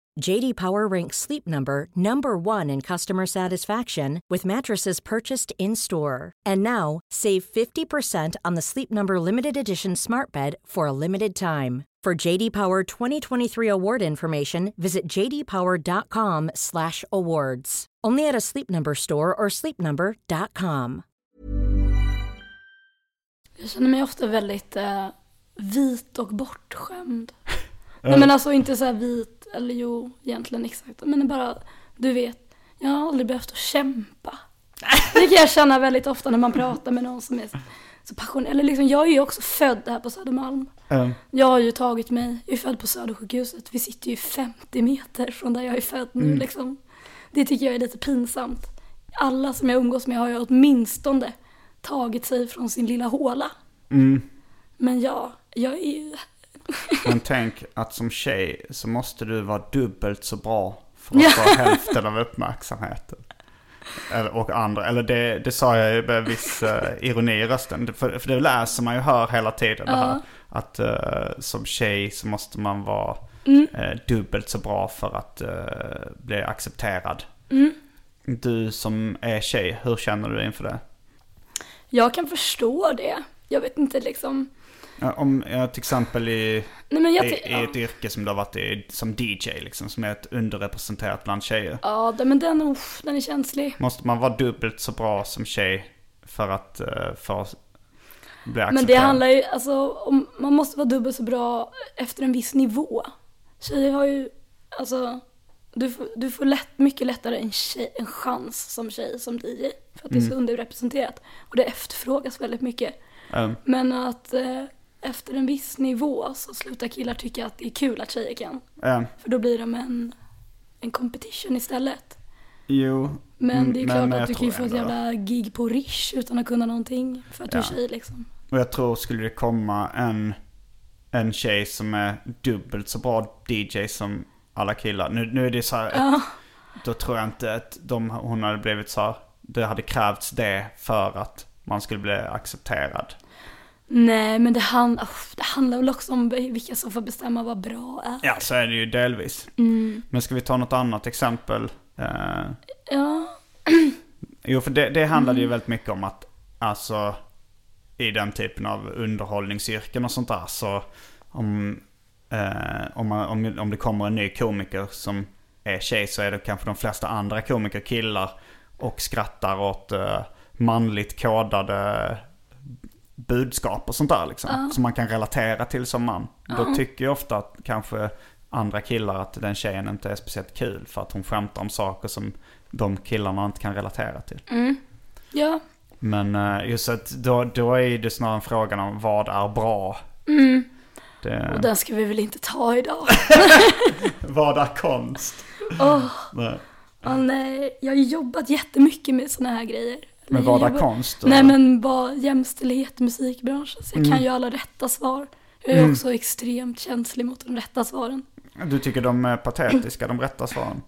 JD Power ranks Sleep Number number 1 in customer satisfaction with mattresses purchased in-store. And now, save 50% on the Sleep Number limited edition Smart Bed for a limited time. For JD Power 2023 award information, visit jdpower.com/awards. Only at a Sleep Number store or sleepnumber.com. Jag känner mig ofta väldigt eh, vit och bortskämd. Nej men alltså inte så här vit, eller jo egentligen exakt. Men bara, du vet, jag har aldrig behövt att kämpa. Det kan jag känna väldigt ofta när man pratar med någon som är så passionerad. Eller liksom, jag är ju också född här på Södermalm. Mm. Jag har ju tagit mig, jag är född på Södersjukhuset. Vi sitter ju 50 meter från där jag är född nu liksom. Det tycker jag är lite pinsamt. Alla som jag umgås med har ju åtminstone tagit sig från sin lilla håla. Men ja, jag är ju... Men tänk att som tjej så måste du vara dubbelt så bra för att få hälften av uppmärksamheten. Eller, och andra, eller det, det sa jag ju med viss eh, ironi i rösten. För, för det läser man ju hör hela tiden det här. Att eh, som tjej så måste man vara eh, dubbelt så bra för att bli accepterad. Du som är tjej, hur känner du inför det? Jag kan förstå det. Jag vet inte liksom... Om jag till exempel i, Nej jag... i, i ett yrke som du har varit i, som DJ liksom, som är ett underrepresenterat bland tjejer. Ja, men den, uff, den är känslig. Måste man vara dubbelt så bra som tjej för att, eh, för att bli accepterad? Men det handlar ju, alltså, om, man måste vara dubbelt så bra efter en viss nivå. Tjejer har ju, alltså, du får, du får lätt, mycket lättare en, tjej, en chans som tjej som DJ. För att det är så underrepresenterat. Och det efterfrågas väldigt mycket. Mm. Men att, eh, efter en viss nivå så slutar killar tycka att det är kul att tjejer kan. Eh, För då blir de en, en competition istället. jo. Men Mm, det är men klart jag att du kan ju få ett jävla gig på Rish utan att kunna någonting. För att du är Ja. tjej liksom. Och jag tror skulle det komma en, en tjej som är dubbelt så bra DJ som alla killar. Nu, nu är det så här, Ja. då tror jag inte att de, hon hade blivit så här, det hade krävts det för att man skulle bli accepterad. Nej, men det, hand, oh, det handlar väl också om vilka som får bestämma vad bra är. Ja, så är det ju delvis. Mm. Men ska vi ta något annat exempel? Eh, Ja. jo, för det, det handlade ju väldigt mycket om att, alltså, i den typen av underhållningsyrken och sånt där, så om, eh, om, man, om, om det kommer en ny komiker som är tjej så är det kanske de flesta andra komiker killar och skrattar åt eh, manligt kodade budskap och sånt där liksom. Som man kan relatera till som man. Då tycker ju ofta att kanske andra killar att den tjejen inte är speciellt kul för att hon skämtar om saker som de killarna inte kan relatera till. Ja. Men eh, just att då, då är det snarare frågan om vad är bra. Det, Och den ska vi väl inte ta idag. vad är konst? Åh, Nej. åh nej. Jag har jobbat jättemycket med såna här grejer. Men jag vad är konst? då? Nej men bara jämställdhet i musikbranschen. Så jag Mm. kan ju alla rätta svar. Jag är också extremt känslig mot de rätta svaren. Du tycker de är patetiska, de rätta svaren?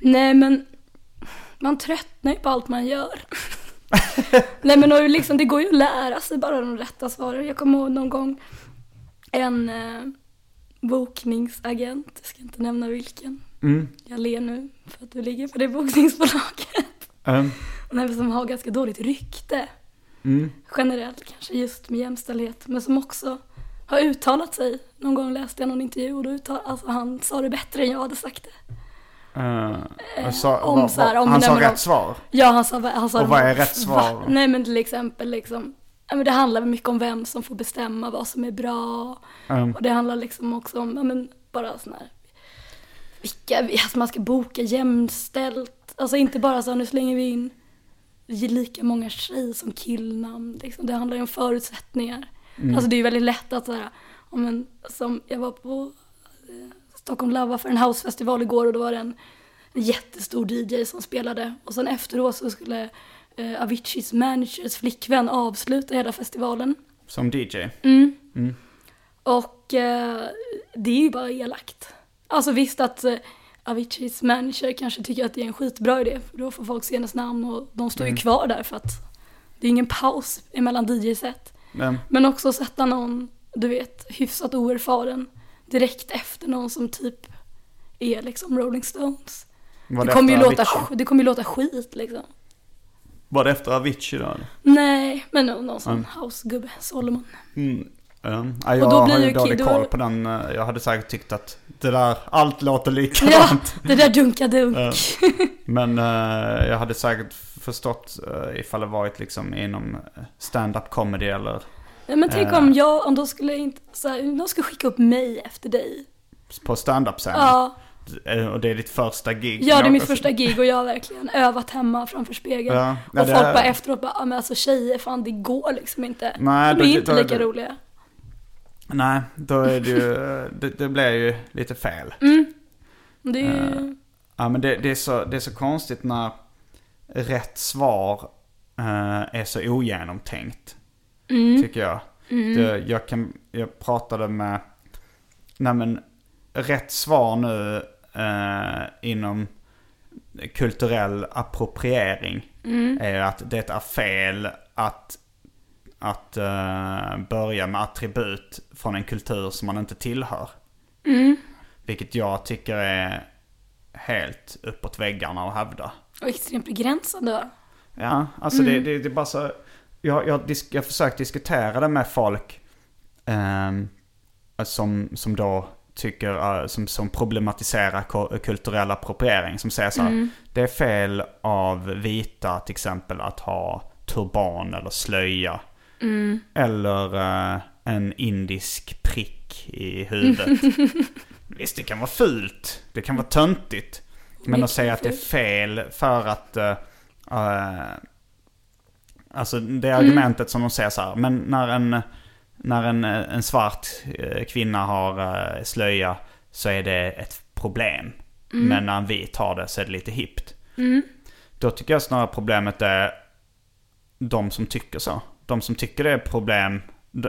Nej men man tröttnar ju på allt man gör. Nej men och liksom, det går ju att lära sig bara de rätta svaren. Jag kommer ihåg någon gång en eh, bokningsagent, jag ska inte nämna vilken. Mm. Jag ler nu för att du ligger på det bokningsbolaget. Um, Nej, som har ganska dåligt rykte. mm. Generellt kanske just med jämställdhet. Men som också har uttalat sig. Någon gång läste jag någon intervju och då uttal, alltså han sa det bättre än jag hade sagt det. Uh, sa, om så här, om- han nej, sa rätt om- svar? Ja, han sa, han sa Och vad är rätt svar? Va? Nej, men till exempel liksom, ja, men det handlar mycket om vem som får bestämma vad som är bra. Um, Och det handlar liksom också om, ja men bara sån här, vilka, alltså man ska boka jämställt. Alltså inte bara så här, nu slänger vi in lika många tjej som killnamn. Liksom. Det handlar ju om förutsättningar. Mm. Alltså det är ju väldigt lätt att så här, om en, som jag var på eh, Stockholm Lava för en housefestival igår och då var det en, en jättestor DJ som spelade. Och sen efteråt så skulle eh, Aviciis managers flickvän avsluta hela festivalen. som DJ? Mm. Mm. Och eh, det är ju bara elakt. Alltså visst att eh, Aviciis manager kanske tycker att det är en skitbra idé. För då får folk se hennes namn och de står ju kvar där för att det är ingen paus emellan DJ-set. Um, Men också sätta någon, du vet, hyfsat oerfaren direkt efter någon som typ är liksom Rolling Stones. var Det kommer, ju låta, Avicii? det kommer ju låta skit liksom. Var det efter Avicii då? eller? Nej, men någon, någon sån Mm. housegubbe, Solomon. Mm. Um, ja, jag Och då blir har ju dålig kid- koll då- på den. eh, Jag hade säkert tyckt att det där, allt låter Ja, likadant. det där dunka-dunk. Ja. Men eh, jag hade säkert förstått uh, ifall det varit liksom inom stand-up comedy eller Nej, men tänk Eh. om jag, om de skulle inte, så här, de skulle skicka upp mig efter dig. på stand-up-scenen. Ja, Eh, Och det är ditt första gig. ja det är mitt första gig och jag har verkligen övat hemma framför spegeln. Ja, ja, och folk är- bara efteråt bara, ja men alltså tjejer, fan det går liksom inte. Nej, de då- är inte då lika det- roliga. Nej, då är det ju, det, det blir ju lite fel. Det är ju, Eh. Ja men det, det, är så, det är så konstigt när rätt svar eh, är så ogenomtänkt. Mm. Tycker jag. Det, jag, kan, jag pratade med, nej men rätt svar nu eh, inom kulturell appropriering är ju att det är fel att, att eh, börja med attribut från en kultur som man inte tillhör. Vilket jag tycker är helt uppåt väggarna att hävda. och extremt begränsande. Ja, alltså det, det, det är bara så... Jag, jag, disk, jag försökt diskutera det med folk ehm, som, som då tycker, eh, som, som problematiserar kulturell appropriering. Som säger så här, det är fel av vita till exempel att ha turban eller slöja. Eller eh, en indisk prick i huvudet. Visst, det kan vara fult. Det kan vara töntigt. Men att säga att det är fel för att... eh, eh, alltså det argumentet som de säger så här. Men när en, när en, en svart kvinna har slöja så är det ett problem. Men när en vit har det så är det lite hippt. Då tycker jag snarare problemet är de som tycker så. De som tycker det är problem,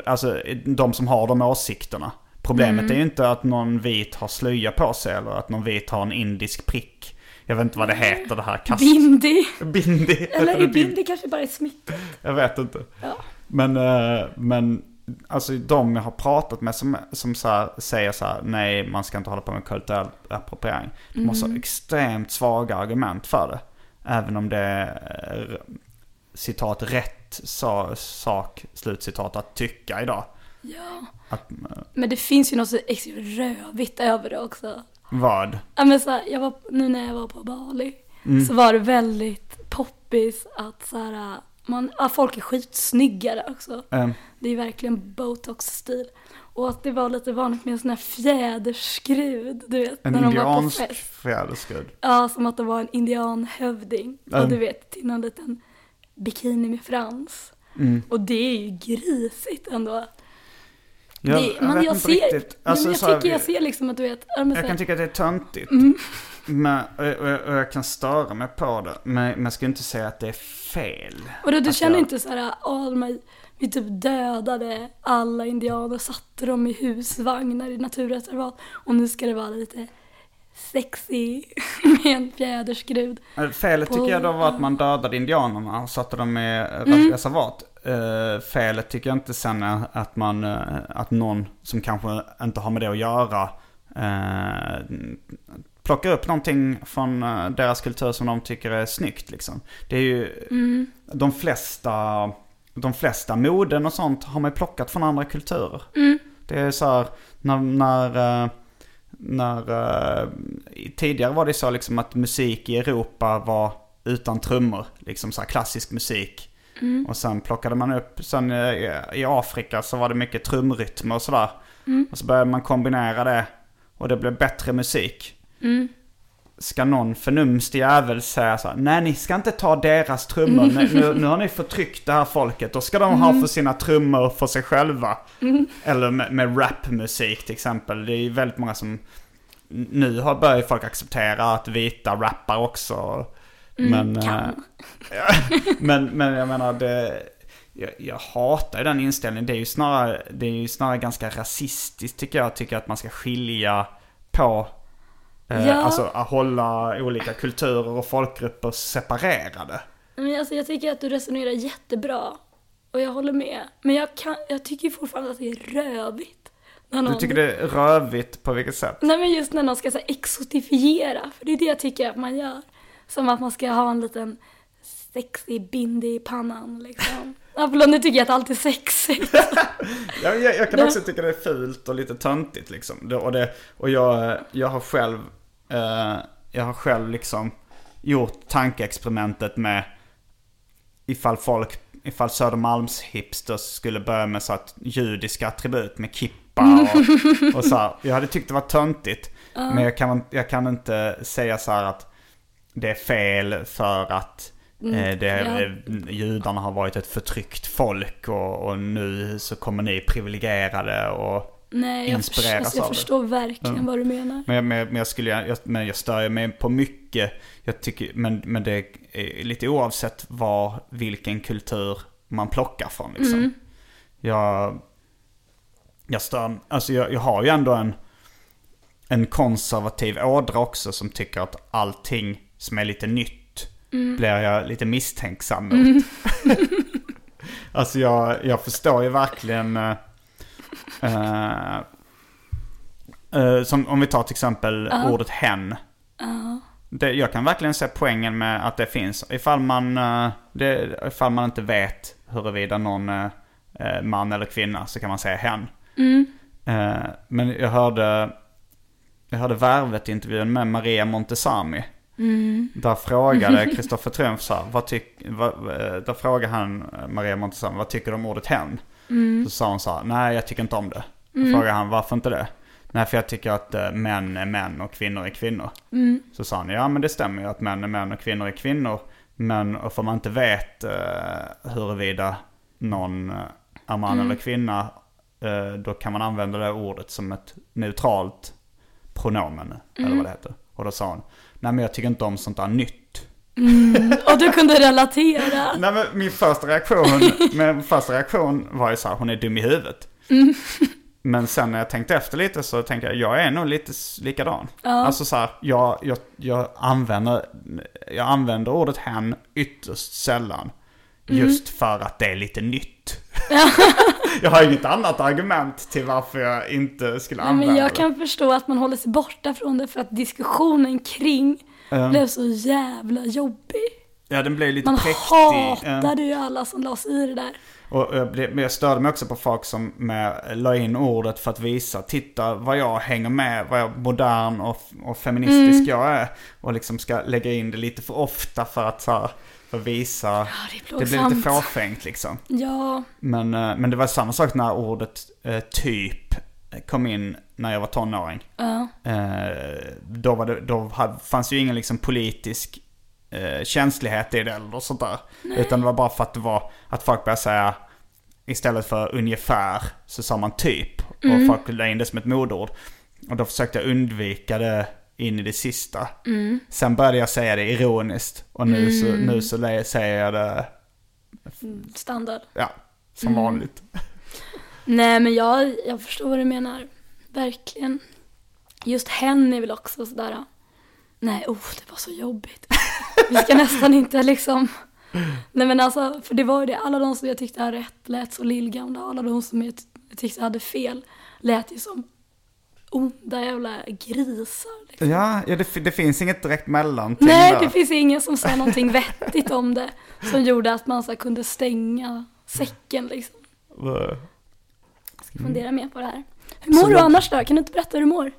alltså de som har de åsikterna. Problemet är ju inte att någon vit har slöja på sig eller att någon vit har en indisk prick. Jag vet inte vad det heter det här. Kast... Bindi. Bindi. Eller är bindi kanske bara är smitta? Jag vet inte. Ja. Men, eh, men alltså de jag har pratat med som, som så här, säger så här, nej man ska inte hålla på med kulturell appropriering. De har så extremt svaga argument för det. Även om det är eh, citat rätt sa, sak, slutcitat, att tycka idag. Ja. Att, eh, Men det finns ju något så rövigt över det också. vad? Ja men så här, jag var, nu när jag var på Bali Mm. så var det väldigt poppis att så här, man, ja, folk är skitsnygga där också. Eh, Det är verkligen botox-stil. Och att det var lite vanligt med en sån här fjäderskrud, du vet. en när de var på fest. fjäderskrud. Ja, som att det var en indianhövding. Mm. Och du vet, till någon liten bikini med frans. Mm. Och det är ju grisigt ändå. Jag, det, jag men jag inte ser, riktigt. Alltså, men jag tycker jag ser liksom att du vet, ja, Jag kan tycka att det är töntigt. Mm. Men, och, och, och jag kan störa mig på det. Men, jag ska inte säga att det är fel. Och då, du Att känner jag- inte så här, de här- vi typ dödade alla indianer, satte dem i husvagnar i naturreservat och nu ska det vara lite sexy med en fjäderskrud. Felet På- tycker jag då var att man dödade indianerna och satte dem i Mm. reservat. Uh, felet tycker jag inte sen är att man, eh, att någon som kanske inte har med det att göra uh, plockar upp någonting från deras kultur som de tycker är snyggt liksom. Det är ju Mm. de flesta, de flesta moden och sånt har man plockat från andra kulturer. Mm. Det är så här, när, när, när eh, tidigare var det så liksom att musik i Europa var utan trummor. Liksom så klassisk musik. Och sen plockade man upp, sen eh, i Afrika så var det mycket trumrytmer och sådär. Och så började man kombinera det och det blev bättre musik. Ska någon förnumstig jävel säga så här, nej ni ska inte ta deras trummor, nu, nu, nu har ni förtryckt det här folket, då ska de ha för sina trummor för sig själva. Eller med, med rapmusik till exempel, det är ju väldigt många som, nu har börjat folk acceptera att vita rappar också. Men, eh, ja, men, men jag menar det, jag, jag hatar ju den inställningen. Det är ju snarare, det är ju snarare ganska rasistiskt tycker jag. Tycker att man ska skilja på Ja. Alltså att hålla olika kulturer och folkgrupper separerade. Men alltså, jag tycker att du resonerar jättebra. Och jag håller med. Men jag, kan, jag tycker fortfarande att det är rövigt. När Du någon, tycker det är rövigt på vilket sätt? Nej men just när någon ska så här, exotifiera. För det är det jag tycker att man gör. Som att man ska ha en liten sexig bindi i pannan liksom. Ja förlåt, nu tycker jag att allt är sexigt. Ja, jag, jag kan också tycka det är fult och lite töntigt liksom. Det, och det, och jag, jag har själv, eh, jag har själv liksom gjort tankeexperimentet med ifall folk, ifall Södermalms hipsters skulle börja med så att judiska attribut med kippa och, och så här. Jag hade tyckt det var töntigt. Men jag kan, jag kan inte säga så här att det är fel för att eh, det, ja. eh, judarna har varit ett förtryckt folk och, och nu så kommer ni privilegierade och Nej, jag, Inspireras alltså, jag av det. förstår verkligen vad du menar. men, men, men jag skulle jag, men jag stör mig på mycket. Jag tycker, men, men det är lite oavsett var, vilken kultur man plockar från liksom. Jag, jag stör, alltså jag, jag har ju ändå en, en konservativ ådra också som tycker att allting som är lite nytt blir jag lite misstänksam mot. alltså jag, jag förstår ju verkligen Eh, som om vi tar till exempel ordet hen. Det, jag kan verkligen se poängen med att det finns. Ifall man, eh, det, ifall man inte vet huruvida någon eh, man eller kvinna så kan man säga hen. Eh, men jag hörde, jag hörde Värvet-intervjun med Maria Montesami. Där frågade Kristoffer Triumf så här, vad tyck, vad, där frågade han Maria Montesami, vad tycker du om ordet hen? Så sa hon så här, nej jag tycker inte om det. Då frågade han, varför inte det? Nej för jag tycker att eh, män är män och kvinnor är kvinnor. Så sa han, ja men det stämmer ju att män är män och kvinnor är kvinnor. Men om man inte vet eh, huruvida någon eh, är man eller kvinna eh, då kan man använda det ordet som ett neutralt pronomen. Eller Mm. vad det heter. Och då sa hon, nej men jag tycker inte om sånt där nytt. Och du kunde relatera. Nej men min första reaktion, min första reaktion var ju så här, hon är dum i huvudet. Mm. Men sen när jag tänkte efter lite så tänkte jag, jag är nog lite likadan. Alltså så här, jag, jag, jag, använder, jag använder ordet hen ytterst sällan. Mm. Just för att det är lite nytt. jag har inget annat argument till varför jag inte skulle Nej, använda men jag det. kan förstå att man håller sig borta från det för att diskussionen kring blev så jävla jobbig. Ja, den blev lite Man präktig. Eh, hatade ju alla som la sig i det där. Och jag, blev, men jag störde mig också på folk som med, la in ordet för att visa, titta vad jag hänger med, vad jag modern och, och feministisk Mm. jag är. Och liksom ska lägga in det lite för ofta för att, så här, för att visa. Ja, det det blir lite fåfängt liksom. Ja, Men, eh, men det var samma sak när ordet eh, typ kom in när jag var tonåring. Eh, då var det, då fanns ju ingen liksom politisk eh, känslighet i det eller sånt där. Utan det var bara för att det var att folk började säga istället för ungefär så sa man typ. Och folk la in det som ett modord. Och då försökte jag undvika det in i det sista. Sen började jag säga det ironiskt. Och nu, så, nu så säger jag det, standard. ja, som vanligt. Nej men jag, jag förstår vad du menar. Verkligen. Just hen är väl också sådär. Nej, oh det var så jobbigt. Vi ska nästan inte liksom. Nej men alltså, för det var ju det. Alla de som jag tyckte hade rätt lät så lillgamla. Alla de som jag ty- jag tyckte hade fel lät ju som onda jävla grisar. Liksom. Ja, ja det, det finns inget direkt mellanting Nej, där. det finns ingen som sa någonting vettigt om det. Som gjorde att man så kunde stänga säcken liksom. Ska fundera mer på det här. Hur mår Så du annars då? Kan du inte berätta hur du mår?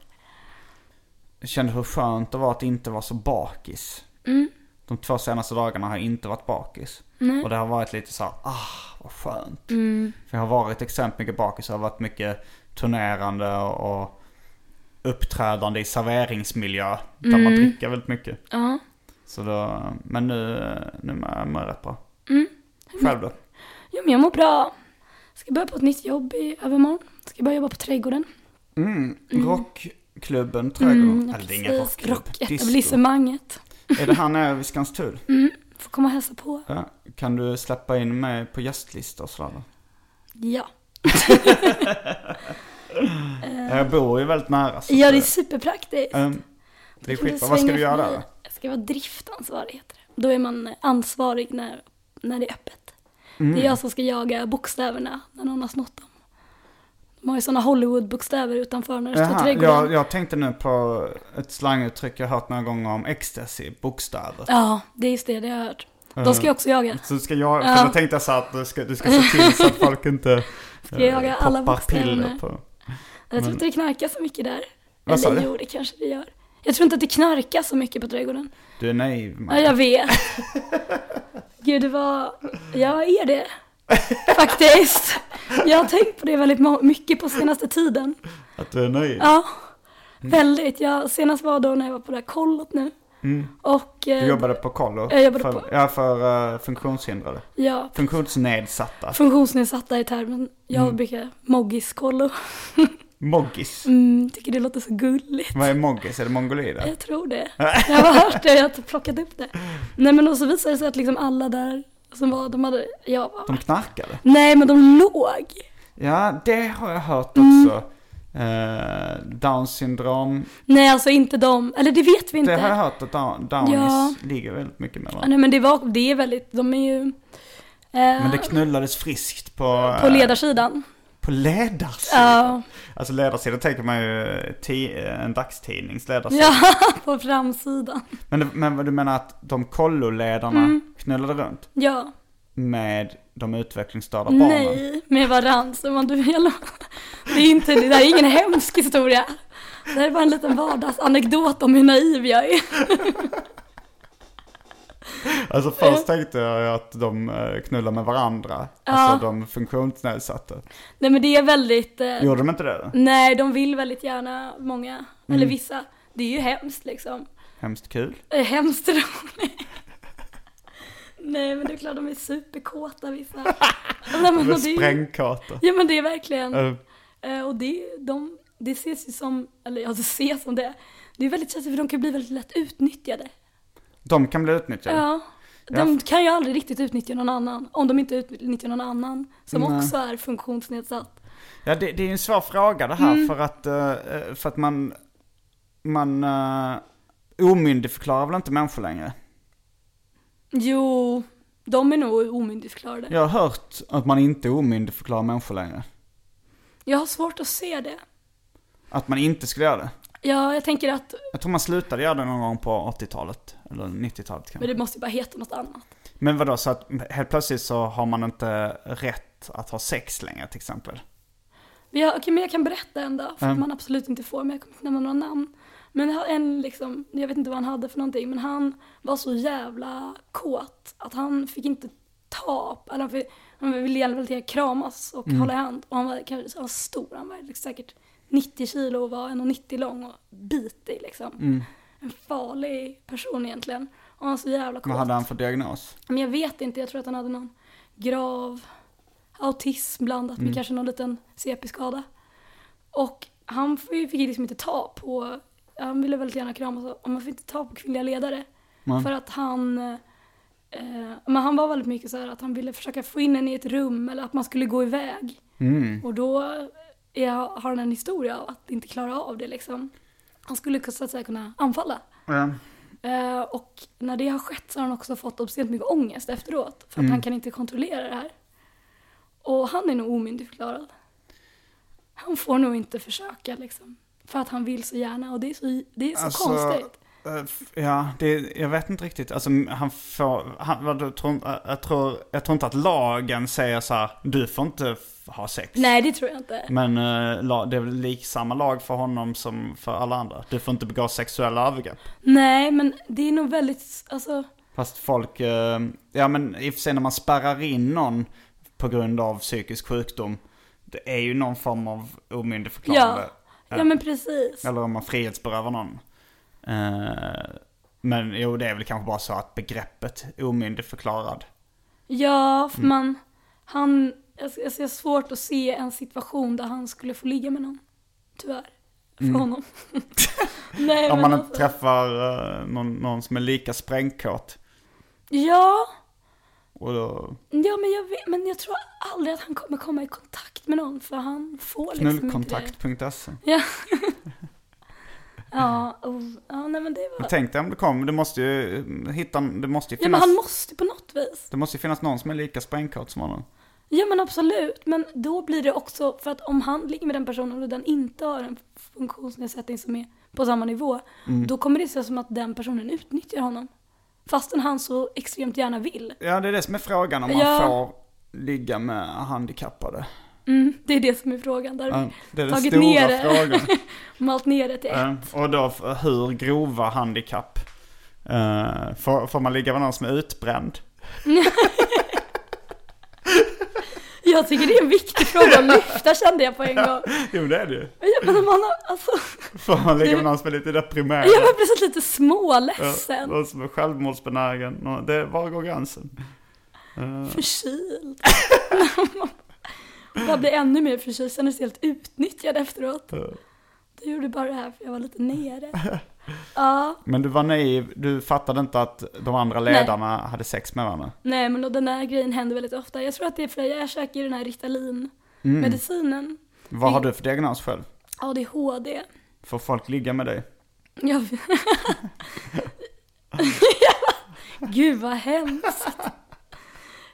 Jag kände hur skönt det var att inte vara så bakis. Mm. De två senaste dagarna har jag inte varit bakis. Och det har varit lite så här, ah vad skönt. Mm. För jag har varit extremt mycket bakis. Jag har varit mycket turnerande och, uppträdande i serveringsmiljö. Där Mm. man dricker väldigt mycket. Ja. Så då, men nu, nu mår jag rätt bra. Mm. Själv då? Jo, men jag mår bra. Ska börja på ett nytt jobb i övermorgon. Ska börja jobba på trädgården. Mm, rockklubben Trädgården. Mm, Eller det är ingen rockklubb. Rocketablissemanget. Är det här nere vid Skanstull? Får komma och hälsa på. Ja. Kan du släppa in mig på gästlista och sådär då? Ja. Jag bor ju väldigt nära. så Ja, det är superpraktiskt. ehm, det är skitbra. Vad ska du göra där? Jag ska vara driftansvarig heter det. Då är man ansvarig när, när det är öppet. Det Mm. är jag som ska jaga bokstäverna när någon har snott dem. De har ju sådana Hollywood-bokstäver utanför när det står trädgården. jag, jag tänkte nu på ett slanguttryck jag hört några gånger om ecstasy, bokstäver. Ja, det är just det, det har jag hört. De ska jag också jaga. Så ska jag, för Ja. då tänkte jag så att du ska, du ska se till så att folk inte Ska jag jaga eh, alla bokstäverna? piller på. Jag tror inte det knarkar så mycket där. Vad Eller jo, det kanske det gör. Jag tror inte att det knarkar så mycket på trädgården. Du är naiv. Ja, man. jag vet. Gud, det var... Jag är det. Faktiskt. Jag har tänkt på det väldigt mycket på senaste tiden. Att du är naiv. Ja, väldigt. Jag, senast var då när jag var på det här kollot nu. Och... eh, Du jobbade på kollo? Jag jobbade för, på- Ja, för uh, funktionshindrade. Ja, Funktionsnedsatta. funktionsnedsatta i termen. Jag Mm. brukar moggis-kollo. Moggis. Mm, tycker det låter så gulligt. Vad är moggis? Är det mongolider? Jag tror det. Jag har hört det, jag har plockat upp det. Nej men och så visade det sig att liksom alla där som var, de hade, jag var, De knarkade? nej men de låg. Ja, det har jag hört Mm. också. Eh, Downs syndrom. Nej alltså inte de, eller det vet vi inte. Det har jag hört att down, Ja. ligger väldigt mycket med Ja, nej men det var, det är väldigt, de är ju eh, Men det knullades friskt på... på ledarsidan. På ledarsidan? Ja, Alltså ledarsidan tänker man ju en dagstidnings ledarsida. ja, på framsidan. Men, men du menar att de kolloledarna Mm. knullade runt Ja, med de utvecklingsstörda barnen? nej, med man, du, lo- det är inte, det är ingen hemsk historia. Det här är bara en liten vardagsanekdot om hur naiv jag är. Alltså först tänkte jag att de eh, knullar med varandra. Alltså de funktionsnedsatta. Nej men det är väldigt, eh, Gjorde de inte det nej de vill väldigt gärna, många, Mm. eller vissa. Det är ju hemskt liksom. Hemskt kul. Hemskt roligt. Nej men det är klart de är superkåta vissa. Nej, men, det är- sprängkartor. Ja men det är verkligen, Eh, och det, de, det ses ju som, eller ja det ses som det. Det är väldigt känsligt för de kan bli väldigt lätt utnyttjade. De kan bli utnyttjade. Ja. De kan ju aldrig riktigt utnyttja någon annan. Om de inte utnyttjar någon annan som Nej. också är funktionsnedsatt. Ja, det, det är en svår fråga det här Mm. för att, eh, för att man, man uh, omyndigförklarar väl inte människor längre? Jo, de är nog omyndigförklarade. Jag har hört att man inte omyndigförklarar människor längre. Jag har svårt att se det. Att man inte skulle göra det. Ja, jag tänker att Jag tror man slutade göra det någon gång på 80-talet. Eller 90-talet kanske. men det måste ju bara heta något annat. Men vadå, så att helt plötsligt så har man inte rätt att ha sex längre till exempel? Har, okej, men jag kan berätta en då, för Ja. att man absolut inte får, men jag kommer inte nämna några namn. Men en liksom, jag vet inte vad han hade för någonting, men han var så jävla kåt att han fick inte ta, eller han, fick, han ville gärna väl kramas och hålla i hand. Och han var, kanske, var stor, han var liksom säkert 90 kilo och var 1,90 lång och bitig liksom. En farlig person egentligen. Och han så jävla kåt. Vad hade han för diagnos? Men jag vet inte, jag tror att han hade någon grav autism blandat med kanske någon liten CP-skada. Och han fick liksom inte ta på, han ville väldigt gärna kramas och man fick inte ta på kvinnliga ledare. Nej. För att han, eh, men han var väldigt mycket så här att han ville försöka få in en i ett rum eller att man skulle gå iväg. Mm. Och då är, har han en historia av att inte klara av det liksom. Han skulle så att säga kunna anfalla. Ja. Eh, och när det har skett så har han också fått obscent mycket ångest efteråt. För att han kan inte kontrollera det här. Och han är nog omyndigförklarad. Han får nog inte försöka liksom. För att han vill så gärna och det är så, det är så Alltså, konstigt. Eh, Ja, det, jag vet inte riktigt. Alltså han får, han, du, tror, jag, jag, tror, jag tror inte att lagen säger så här, du får inte ha sex. Nej, det tror jag inte. Men eh, det är väl lik samma lag för honom som för alla andra. Du får inte begå sexuella övergrepp. Nej, men det är nog väldigt, alltså, Fast folk, eh, ja men i och för sig när man spärrar in någon på grund av psykisk sjukdom. Det är ju någon form av omyndigförklarande. ja. Ja men precis. Eller om man frihetsberövar någon. Eh, men jo, det är väl kanske bara så att begreppet omyndigförklarad. Ja, för Mm. man, han, jag jag ser svårt att se en situation där han skulle få ligga med någon. Tyvärr. För honom. Nej, Mm. Om man alltså, inte träffar eh, någon, någon som är lika sprängkåt. Ja, Och då, ja men, jag vet, men jag tror aldrig att han kommer komma i kontakt med någon för han får liksom knullkontakt.se. Ja. ja, och, ja, nej men det var... Men tänk dig om det kommer, det måste ju eh, hitta, det måste ju Ja men finnas, han måste på något vis. det måste ju finnas någon som är lika sprängkåt som honom. Ja men absolut, men då blir det också, för att om han ligger med den personen och den inte har en funktionsnedsättning som är på samma nivå, Mm. då kommer det se som att den personen utnyttjar honom. Fastän han så extremt gärna vill. Ja, det är det som är frågan om man Ja. får ligga med handikappade. Mm, det är det som är frågan. Där har det är den Tagit stora ner det. frågan. malt ner det till ett. Och då hur grova handikapp? Uh, får, får man ligga med någon som är utbränd? Jag tycker det är en viktig fråga att lyfta kände jag på en gång. Jo det är det ju. Ja, men man har, alltså, Får man ligga med någon som är lite deprimerad? jag var precis lite Ja, småledsen. någon som är självmordsbenägen. Det, var går gränsen? Förkyld. Jag blev ännu mer förkyld, kändes helt utnyttjad efteråt. Det gjorde bara det här för jag var lite nere. Ja, Men du var naiv, du fattade inte att de andra ledarna hade sex med varandra? nej men och den här grejen händer väldigt ofta. Jag tror att det är för att jag käkar den här Ritalin-medicinen. Vad har du för diagnos själv? ADHD. Får folk ligga med dig? Jag... Gud vad hemskt.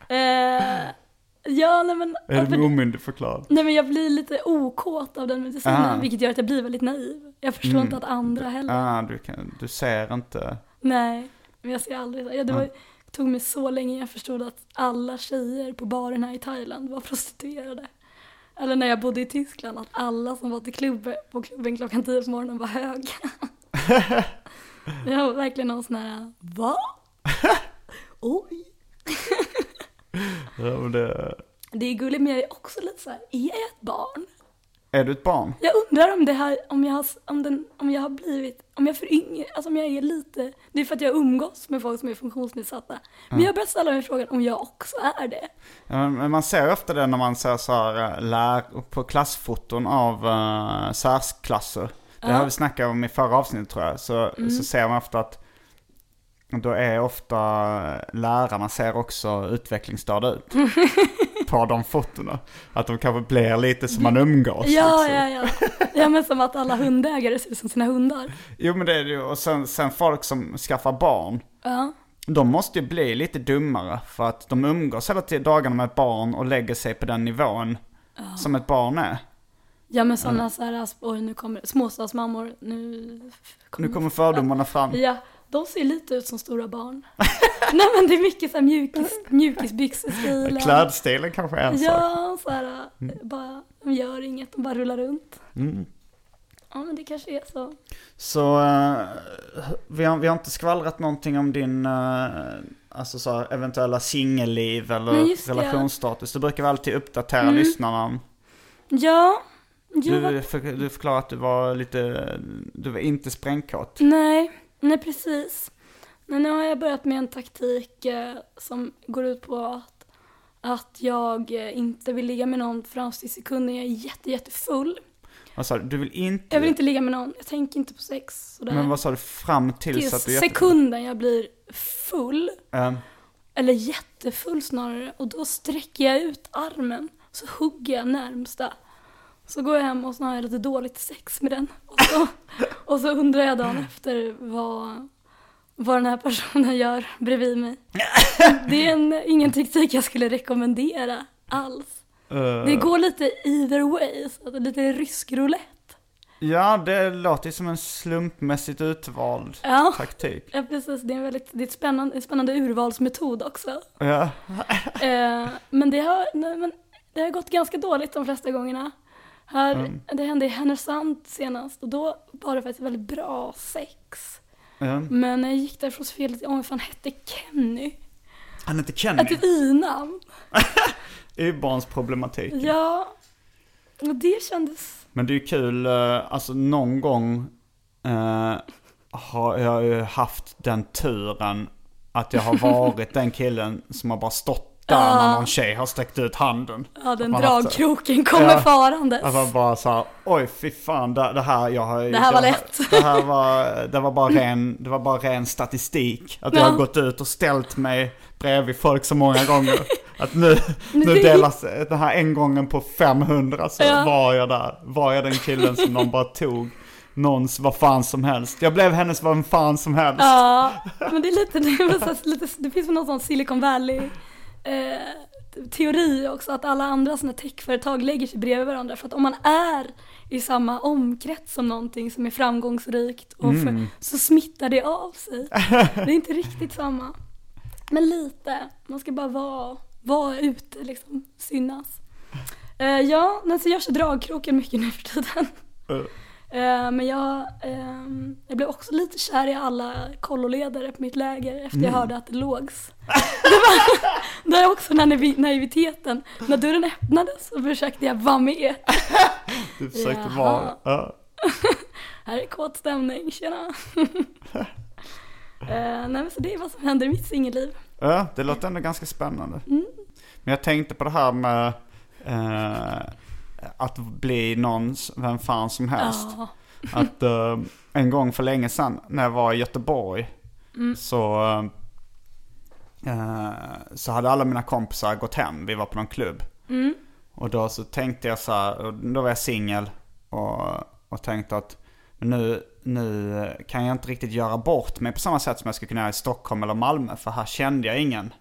Eh, ja, nej men... Är du omyndigförklarad? Nej men jag blir lite okåt av den medicinen, Ah. vilket gör att jag blir väldigt naiv. Jag förstår Mm. inte att andra heller. Ah, du, kan, du ser inte. Nej, men jag ser aldrig. Ja, det var, tog mig så länge jag förstod att alla tjejer på baren här i Thailand var prostituerade. Eller när jag bodde i Tyskland, att alla som var till klubben, på klubben klockan tio på morgonen var höga. Jag var verkligen någon sån här, va? Oj. Ja, och det, Det är gulligt men jag är också lite så här, är jag ett barn? Är du ett barn? Jag undrar om det här, om jag har, om den, om jag har blivit, om jag föryngrar, alltså om jag är lite, det är för att jag umgås med folk som är funktionsnedsatta. Men jag har börjat ställa mig frågan om jag också är det. Ja, men Man ser ofta det när man ser så här, eh, lär, på klassfoton av uh, särklasser. Det har vi snackat om i förra avsnittet tror jag. Så, så ser man ofta att då är ofta lärarna ser också utvecklingsstörda ut. på de fotona. Att de kanske blir lite som man umgås. Ja, liksom. ja, ja. Ja, men som att alla hundägare ser ut som sina hundar. Jo men det är det ju. Och sen, sen folk som skaffar barn. Ja. De måste ju bli lite dummare för att de umgås hela tiden dagarna med ett barn och lägger sig på den nivån som ett barn är. Ja, men sådana så här, oj nu kommer småstadsmammor, nu Nu kommer fördomarna fram. Ja, de ser lite ut som stora barn. Nej men det är mycket så här mjukis, mjukisbyxestil. Klädstilen kanske är en sak. Ja, så här, bara, de gör inget, de bara rullar runt. Mm. Ja, men det kanske är så. Så eh, vi, har, vi har inte skvallrat någonting om din eh, alltså så här, eventuella singelliv eller relationsstatus. Det brukar vi alltid uppdatera Mm. lyssnarna om. Ja, jo, Du, för, du förklarade att du var lite, du var inte sprängkåt. nej, nej precis. Men nu har jag börjat med en taktik eh, som går ut på att, att jag eh, inte vill ligga med någon fram till sekunden jag är jätte, jättefull. Vad sa du? Du vill inte? Jag vill inte ligga med någon, jag tänker inte på sex. Sådär. Men vad sa du? Fram till Till så att du är jätte- sekunden jag blir full, Ehm, eller jättefull snarare, och då sträcker jag ut armen, så hugger jag närmsta. Så går jag hem och så har jag lite dåligt sex med den. Och så, och så undrar jag dagen efter vad, vad den här personen gör bredvid mig. Det är en, ingen taktik jag skulle rekommendera alls. eh, Det går lite either way, så att det är lite rysk roulette. Ja, det låter ju som en slumpmässigt utvald Ja. taktik. Ja precis, det är en väldigt det är ett spännande, en spännande urvalsmetod också. Ja. Eh, men, det har, nej, men det har gått ganska dåligt de flesta gångerna. Här, Mm. Det hände i Härnösand senast och då var det faktiskt väldigt bra sex. Ja. Men när jag gick därifrån så fick jag för han hette Kenny. Han heter Kenny. Ett i-namn. Y-barnsproblematik. Ja, och det kändes... Men det är ju kul, eh, alltså någon gång eh, har jag ju haft den turen att jag har varit den killen som har bara stått där när någon tjej har sträckt ut handen. Ja, den Man dragkroken kommer Ja. farandes. Alltså bara så här, oj fy fan, det, det här, jag har Det här var lätt. Det här var, det var bara ren, det var bara ren statistik. Att jag Ja. har gått ut och ställt mig bredvid folk så många gånger. Att nu, nu delas den här en gången på 500 så Ja. var jag där. Var jag den killen som någon bara tog någons vad fan som helst. Jag blev hennes vad fan som helst. Ja, men det är lite, det, är så lite, det finns väl någon sån Silicon Valley eh, teori också, att alla andra sådana techföretag lägger sig bredvid varandra. För att om man är i samma omkrets som någonting som är framgångsrikt och för, så smittar det av sig. Det är inte riktigt samma. Men lite, man ska bara vara, vara ute liksom, synas. Eh, ja, så jag kör dragkroken mycket nu för tiden. Eh, men jag, ehm, jag blev också lite kär i alla kolloledare på mitt läger efter jag hörde att det lågs. det var det är också den här naiv- naiviteten. När dörren öppnades så försökte jag vara med. Du försökte Jaha. vara... Ja. Här är kåt stämning, tjena. Eh, nej men så det är vad som händer i mitt singelliv. Ja, det låter ändå ganska spännande. Mm. Men jag tänkte på det här med eh, att bli någons, vem fan som helst. Ja. Att eh, en gång för länge sedan när jag var i Göteborg så, eh, så hade alla mina kompisar gått hem. Vi var på någon klubb. Och då så tänkte jag så här, då var jag singel och, och tänkte att nu, nu kan jag inte riktigt göra bort mig på samma sätt som jag skulle kunna göra i Stockholm eller Malmö. För här kände jag ingen.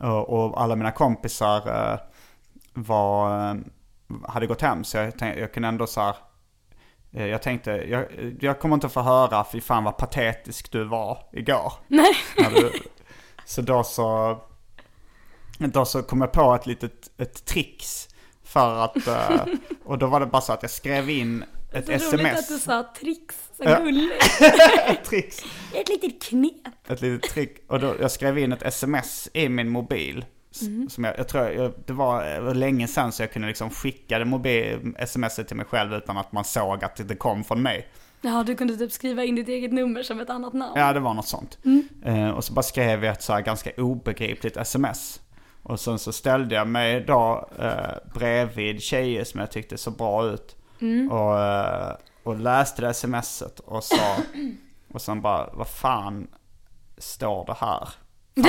Och, och alla mina kompisar eh, var, hade gått hem. Så jag, tänkte, jag kunde ändå så här, eh, jag tänkte, jag, jag kommer inte få höra, fy fan vad patetisk du var igår. Nej. Du, så då så, då så kom jag på ett litet ett tricks för att, eh, och då var det bara så att jag skrev in ett Så roligt att du sms. sa tricks, så Ja. gulligt. Tricks. Ett litet knep. Ett litet trick. Och då, jag skrev in ett sms i min mobil. S- Som jag, jag tror jag, det var var länge sedan så jag kunde liksom skicka det mobil, sms till mig själv utan att man såg att det kom från mig. Ja, du kunde typ skriva in ditt eget nummer som ett annat namn. Ja, det var något sånt. Eh, och så bara skrev jag ett så här ganska obegripligt sms. Och sen så ställde jag mig då eh, bredvid tjejer som jag tyckte så bra ut. Och, eh, och läste det smset och sa, och sen bara, vad fan står det här?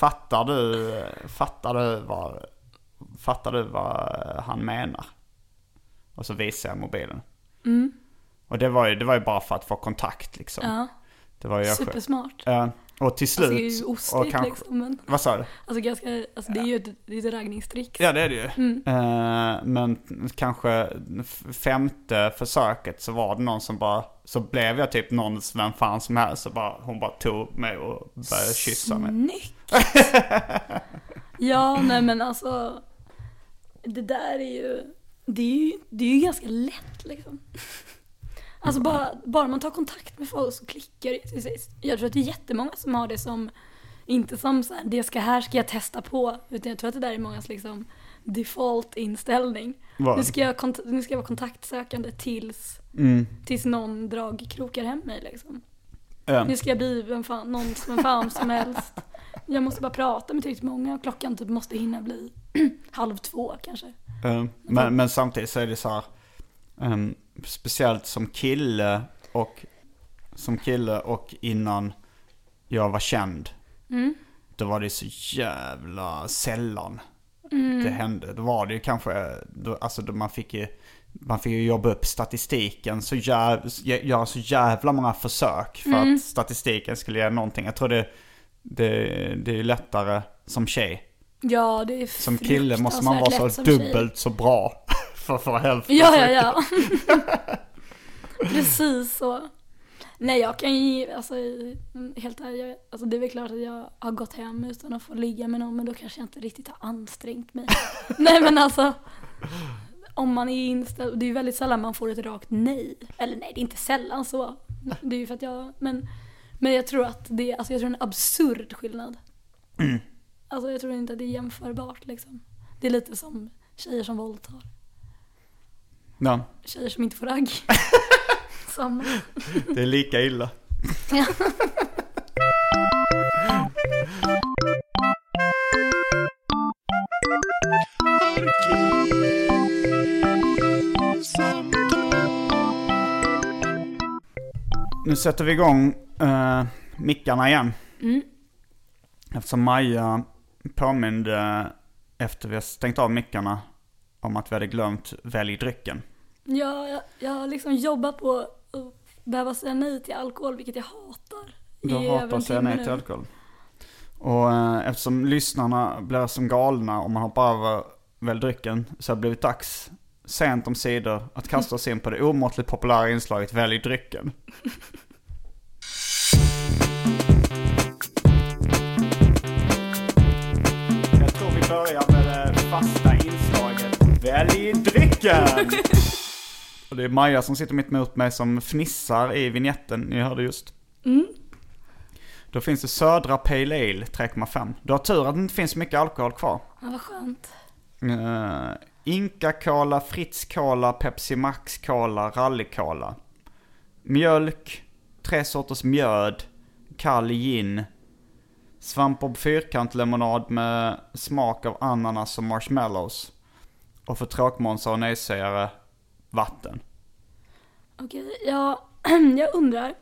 Fatt- Fattar du, fattar du vad, fattar du vad han menar? Och så visade jag mobilen. Och det var, ju, det var ju bara för att få kontakt liksom. Ja, Det var ju jag själv. supersmart. Eh, och till slut... Alltså det är ju ostigt liksom, men Vad sa du? alltså ganska, alltså det är ju ett, det är ett raggningstrick. Ja det är det ju. Mm. Eh, men kanske femte försöket så var det någon som bara... Så blev jag typ någon, vem fan som helst. Så bara, hon bara tog mig och började kyssa mig. Snyggt! ja, nej men alltså. Det där är ju, det är ju, det är ju ganska lätt liksom. Alltså bara, bara man tar kontakt med folk så klickar det till sist. Jag tror att det är jättemånga som har det som, inte som så här, det ska här ska jag testa på. Utan jag tror att det där är mångas liksom default inställning. Vad? Nu ska, jag kont- nu ska jag vara kontaktsökande tills, Mm. tills någon dragkrokar hem mig liksom. Ja. Nu ska jag bli vem fan, någon som fan som helst. Jag måste bara prata med tillräckligt många och klockan typ måste hinna bli halv två kanske. Eh, men, men samtidigt så är det så här. ehm, speciellt som kille och som kille och innan jag var känd. Då var det så jävla sällan det hände. Då var det ju kanske, då, alltså då man fick ju man fick ju jobba upp statistiken så jäv, göra så jävla många försök för att statistiken skulle ge någonting. Jag tror det, det, det är ju lättare som tjej. Ja, det är Som kille måste man vara så dubbelt så bra för att få hälften. Ja, ja, ja. Precis så. Nej, jag kan ju, alltså helt ärligt, alltså det är väl klart att jag har gått hem utan att få ligga med någon, men då kanske jag inte riktigt har ansträngt mig. nej, men alltså. Om man är inställd, det är ju väldigt sällan man får ett rakt nej. Eller nej, det är inte sällan så. Det är ju för att jag, men, men jag tror att det, alltså jag tror det är en absurd skillnad. Alltså jag tror inte att det är jämförbart liksom. Det är lite som tjejer som våldtar. Ja, Tjejer som inte får ragg. Samma. det är lika illa. Ja. Nu sätter vi igång uh, mickarna igen. Mm. Eftersom Maja påminde efter vi har stängt av mickarna om att vi hade glömt välj drycken. Ja, jag, jag har liksom jobbat på att behöva säga nej till alkohol, vilket jag hatar. Du hatar att säga nej till alkohol. Och eh, eftersom lyssnarna blir som galna om man hoppar över välj drycken så har det blivit dags sent om sidor att kasta oss in på det omåttligt populära inslaget välj drycken. Börjar med det fasta inslaget välj drycken. Och det är Maja som sitter mitt emot mig som fnissar i vignetten ni hörde just. Då finns det Södra Pale Ale 3,5. Du har tur att det inte finns mycket alkohol kvar. Ja, vad skönt. Uh, Inca Cola, Fritz Cola, Pepsi Max Cola, Rally Cola. Mjölk, tre sorters mjöd, kall gin. Svampbob fyrkantlemonad med smak av ananas och marshmallows. Och för tråkmånsar och nejsägare, vatten. Okej, ja, jag undrar.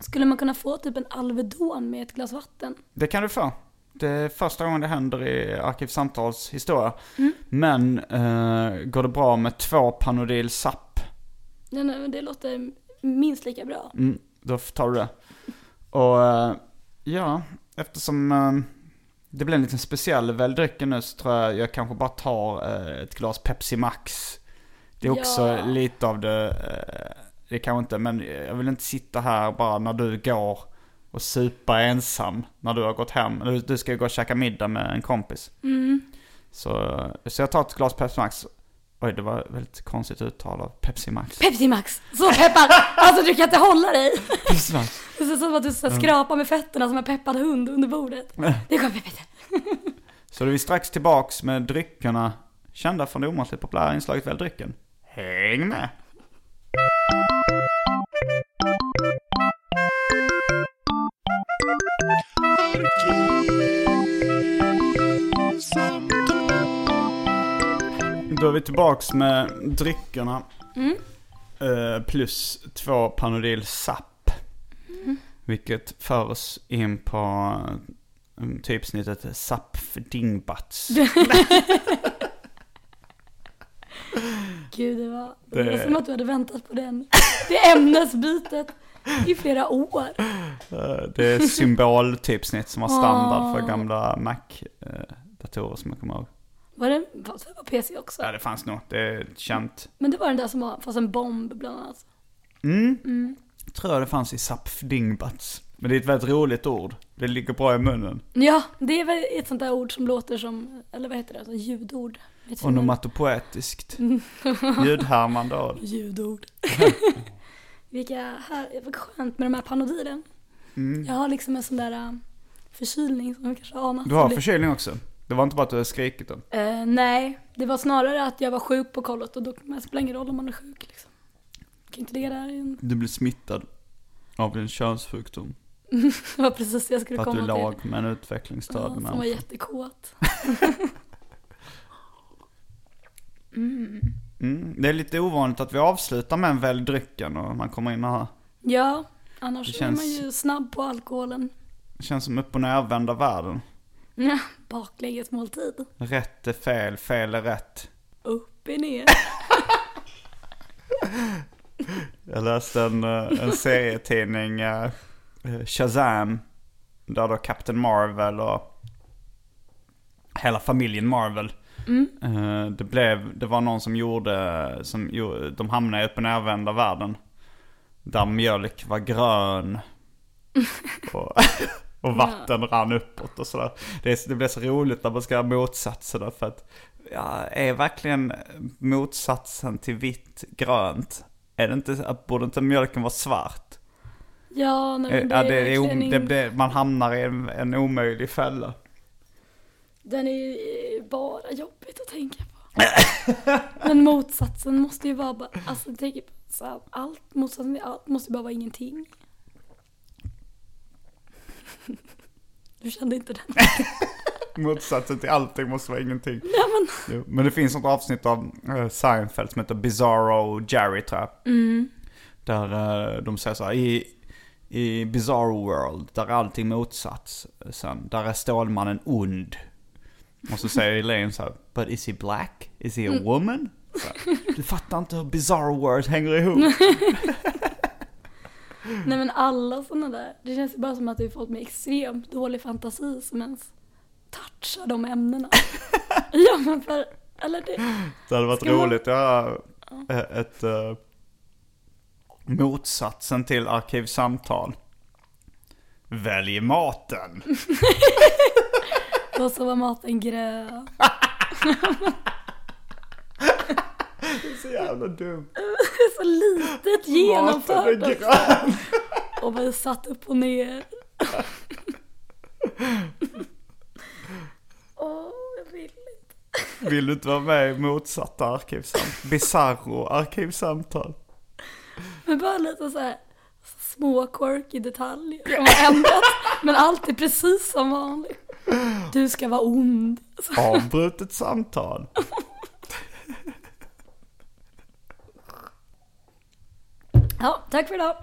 Skulle man kunna få typ en Alvedon med ett glas vatten? Det kan du få. Det är första gången det händer i Arkivsamtals historia. Men eh, går det bra med två Panodil SAP, Nej, nej, men det låter minst lika bra. mm, då tar du det. Och eh, ja, eftersom eh, det blir en liten speciell väldrycken nu så tror jag jag kanske bara tar eh, ett glas Pepsi Max. Det är också Ja. lite av det, eh, det kanske inte, men jag vill inte sitta här bara när du går och supa ensam när du har gått hem. Du, du ska ju gå och käka middag med en kompis. Så, så jag tar ett glas Pepsi Max. Oj, det var väldigt konstigt uttal av Pepsi Max. Pepsi Max! Så peppad! Alltså du kan inte hålla dig! Pepsi Max. Det ser ut som att du så här skrapar med fötterna som en peppad hund under bordet. Det kommer Peppe. Så då är vi strax tillbaks med dryckerna kända från det omåttligt populära inslaget Välj drycken. Häng med! Då är vi tillbaks med dryckerna. Eh, plus två Panodil SAP. Vilket för oss in på um, typsnittet SAP Dingbats. Gud, det var, det... Det- var som att du hade väntat på den, det ämnesbytet i flera år. Eh, Det är symboltypsnitt som var standard för gamla Mac-datorer som jag kommer ihåg. Var det, fast det var PC också? Ja, det fanns nog. Det är känt. Men det var den där som var, fast en bomb bland annat. Mm. Tror jag det fanns i SAP Dingbats. Men det är ett väldigt roligt ord. Det ligger bra i munnen. Ja, det är väl ett sånt där ord som låter som, eller vad heter det, alltså ljudord. Onomatopoetiskt. Ljudhärmande ord. Ljudord. Vilka här, vad skönt med de här panodilen. Jag har liksom en sån där äh, förkylning som du kanske anar. Du har förkylning också. Det var inte bara att du hade skrikit den. Eh, nej, det var snarare att jag var sjuk på kollot och då men det spelar ingen roll om man är sjuk liksom. Kan inte ligga där i en... Du blev smittad av din könssjukdom. Det var precis det jag skulle För att du komma låg till. med en Ja, utvecklingsstörd som var jättekåt. Mm. Det är lite ovanligt att vi avslutar med en välj drycken och man kommer in här. Ja, annars Det är känns- man ju snabb på alkoholen. Det känns som upp och nervända världen. Ja, baklängesmåltid. Rätt är fel, fel är rätt. Upp i ner. Jag läste en, eh, en serietidning, eh, eh, Shazam, där då Captain Marvel och hela familjen Marvel. eh, Det, blev, det var någon som gjorde, som, gjorde- de hamnade i upp och nervända världen. Där mjölk var grön. Och, och vatten rann uppåt och sådär. Det, är, det blir så roligt när man ska ha motsatserna för att ja, är verkligen motsatsen till vitt grönt? Är det inte, borde inte mjölken vara svart? Ja, nej, Eh, men det ja, är det är, o- det, det, man hamnar i en, en omöjlig fälla. Den är ju bara jobbigt att tänka på. Men motsatsen måste ju vara bara, alltså på så här, allt, motsatsen till allt måste ju bara vara ingenting. Du kände inte den? Motsatsen till allting måste vara ingenting. Ja men, Jo, men det finns något avsnitt av uh, Seinfeld som heter Bizarro Jerry tror jag. Där eh, de säger så här, i, i Bizarro World, där är allting motsats. Sen, där är Stålmannen ond. Och så säger Elaine så här, but is he black? Is he a woman? Så här, du fattar inte hur Bizarro World hänger ihop. nej men alla sådana där, det känns ju bara som att det är folk med extremt dålig fantasi som ens touchar de ämnena. ja men för, eller det, Det hade varit Ska man- roligt göra eh, ett uh, motsatsen till arkivsamtal. Välj maten. och så var maten grön. Det är så jävla dumt. Så litet genomfört också. Och var satt upp och ner. Åh, jag vill inte. Vill du inte vara med i motsatta arkivsamtal? Bizarro arkivsamtal. Men bara lite så här små quirky detaljer som har ändrats. Men allt är precis som vanligt. Du ska vara ond. Avbrutet samtal. ja, tack för idag.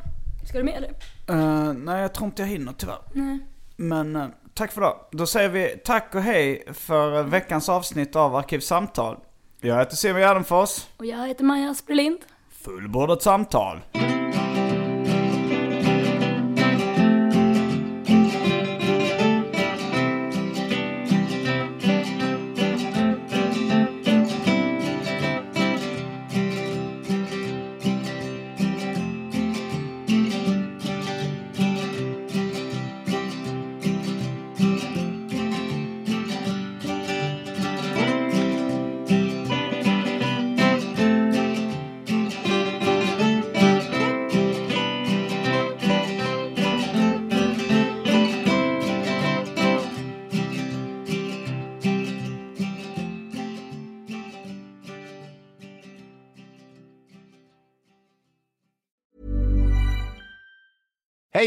Ska du med eller? Eh, nej, jag tror inte jag hinner tyvärr. Nej. Men eh, tack för idag. Då säger vi tack och hej för eh, veckans avsnitt av Arkivsamtal. Jag heter Simon Gärdenfors. Och jag heter Maja Asperlind. Fullbordat samtal.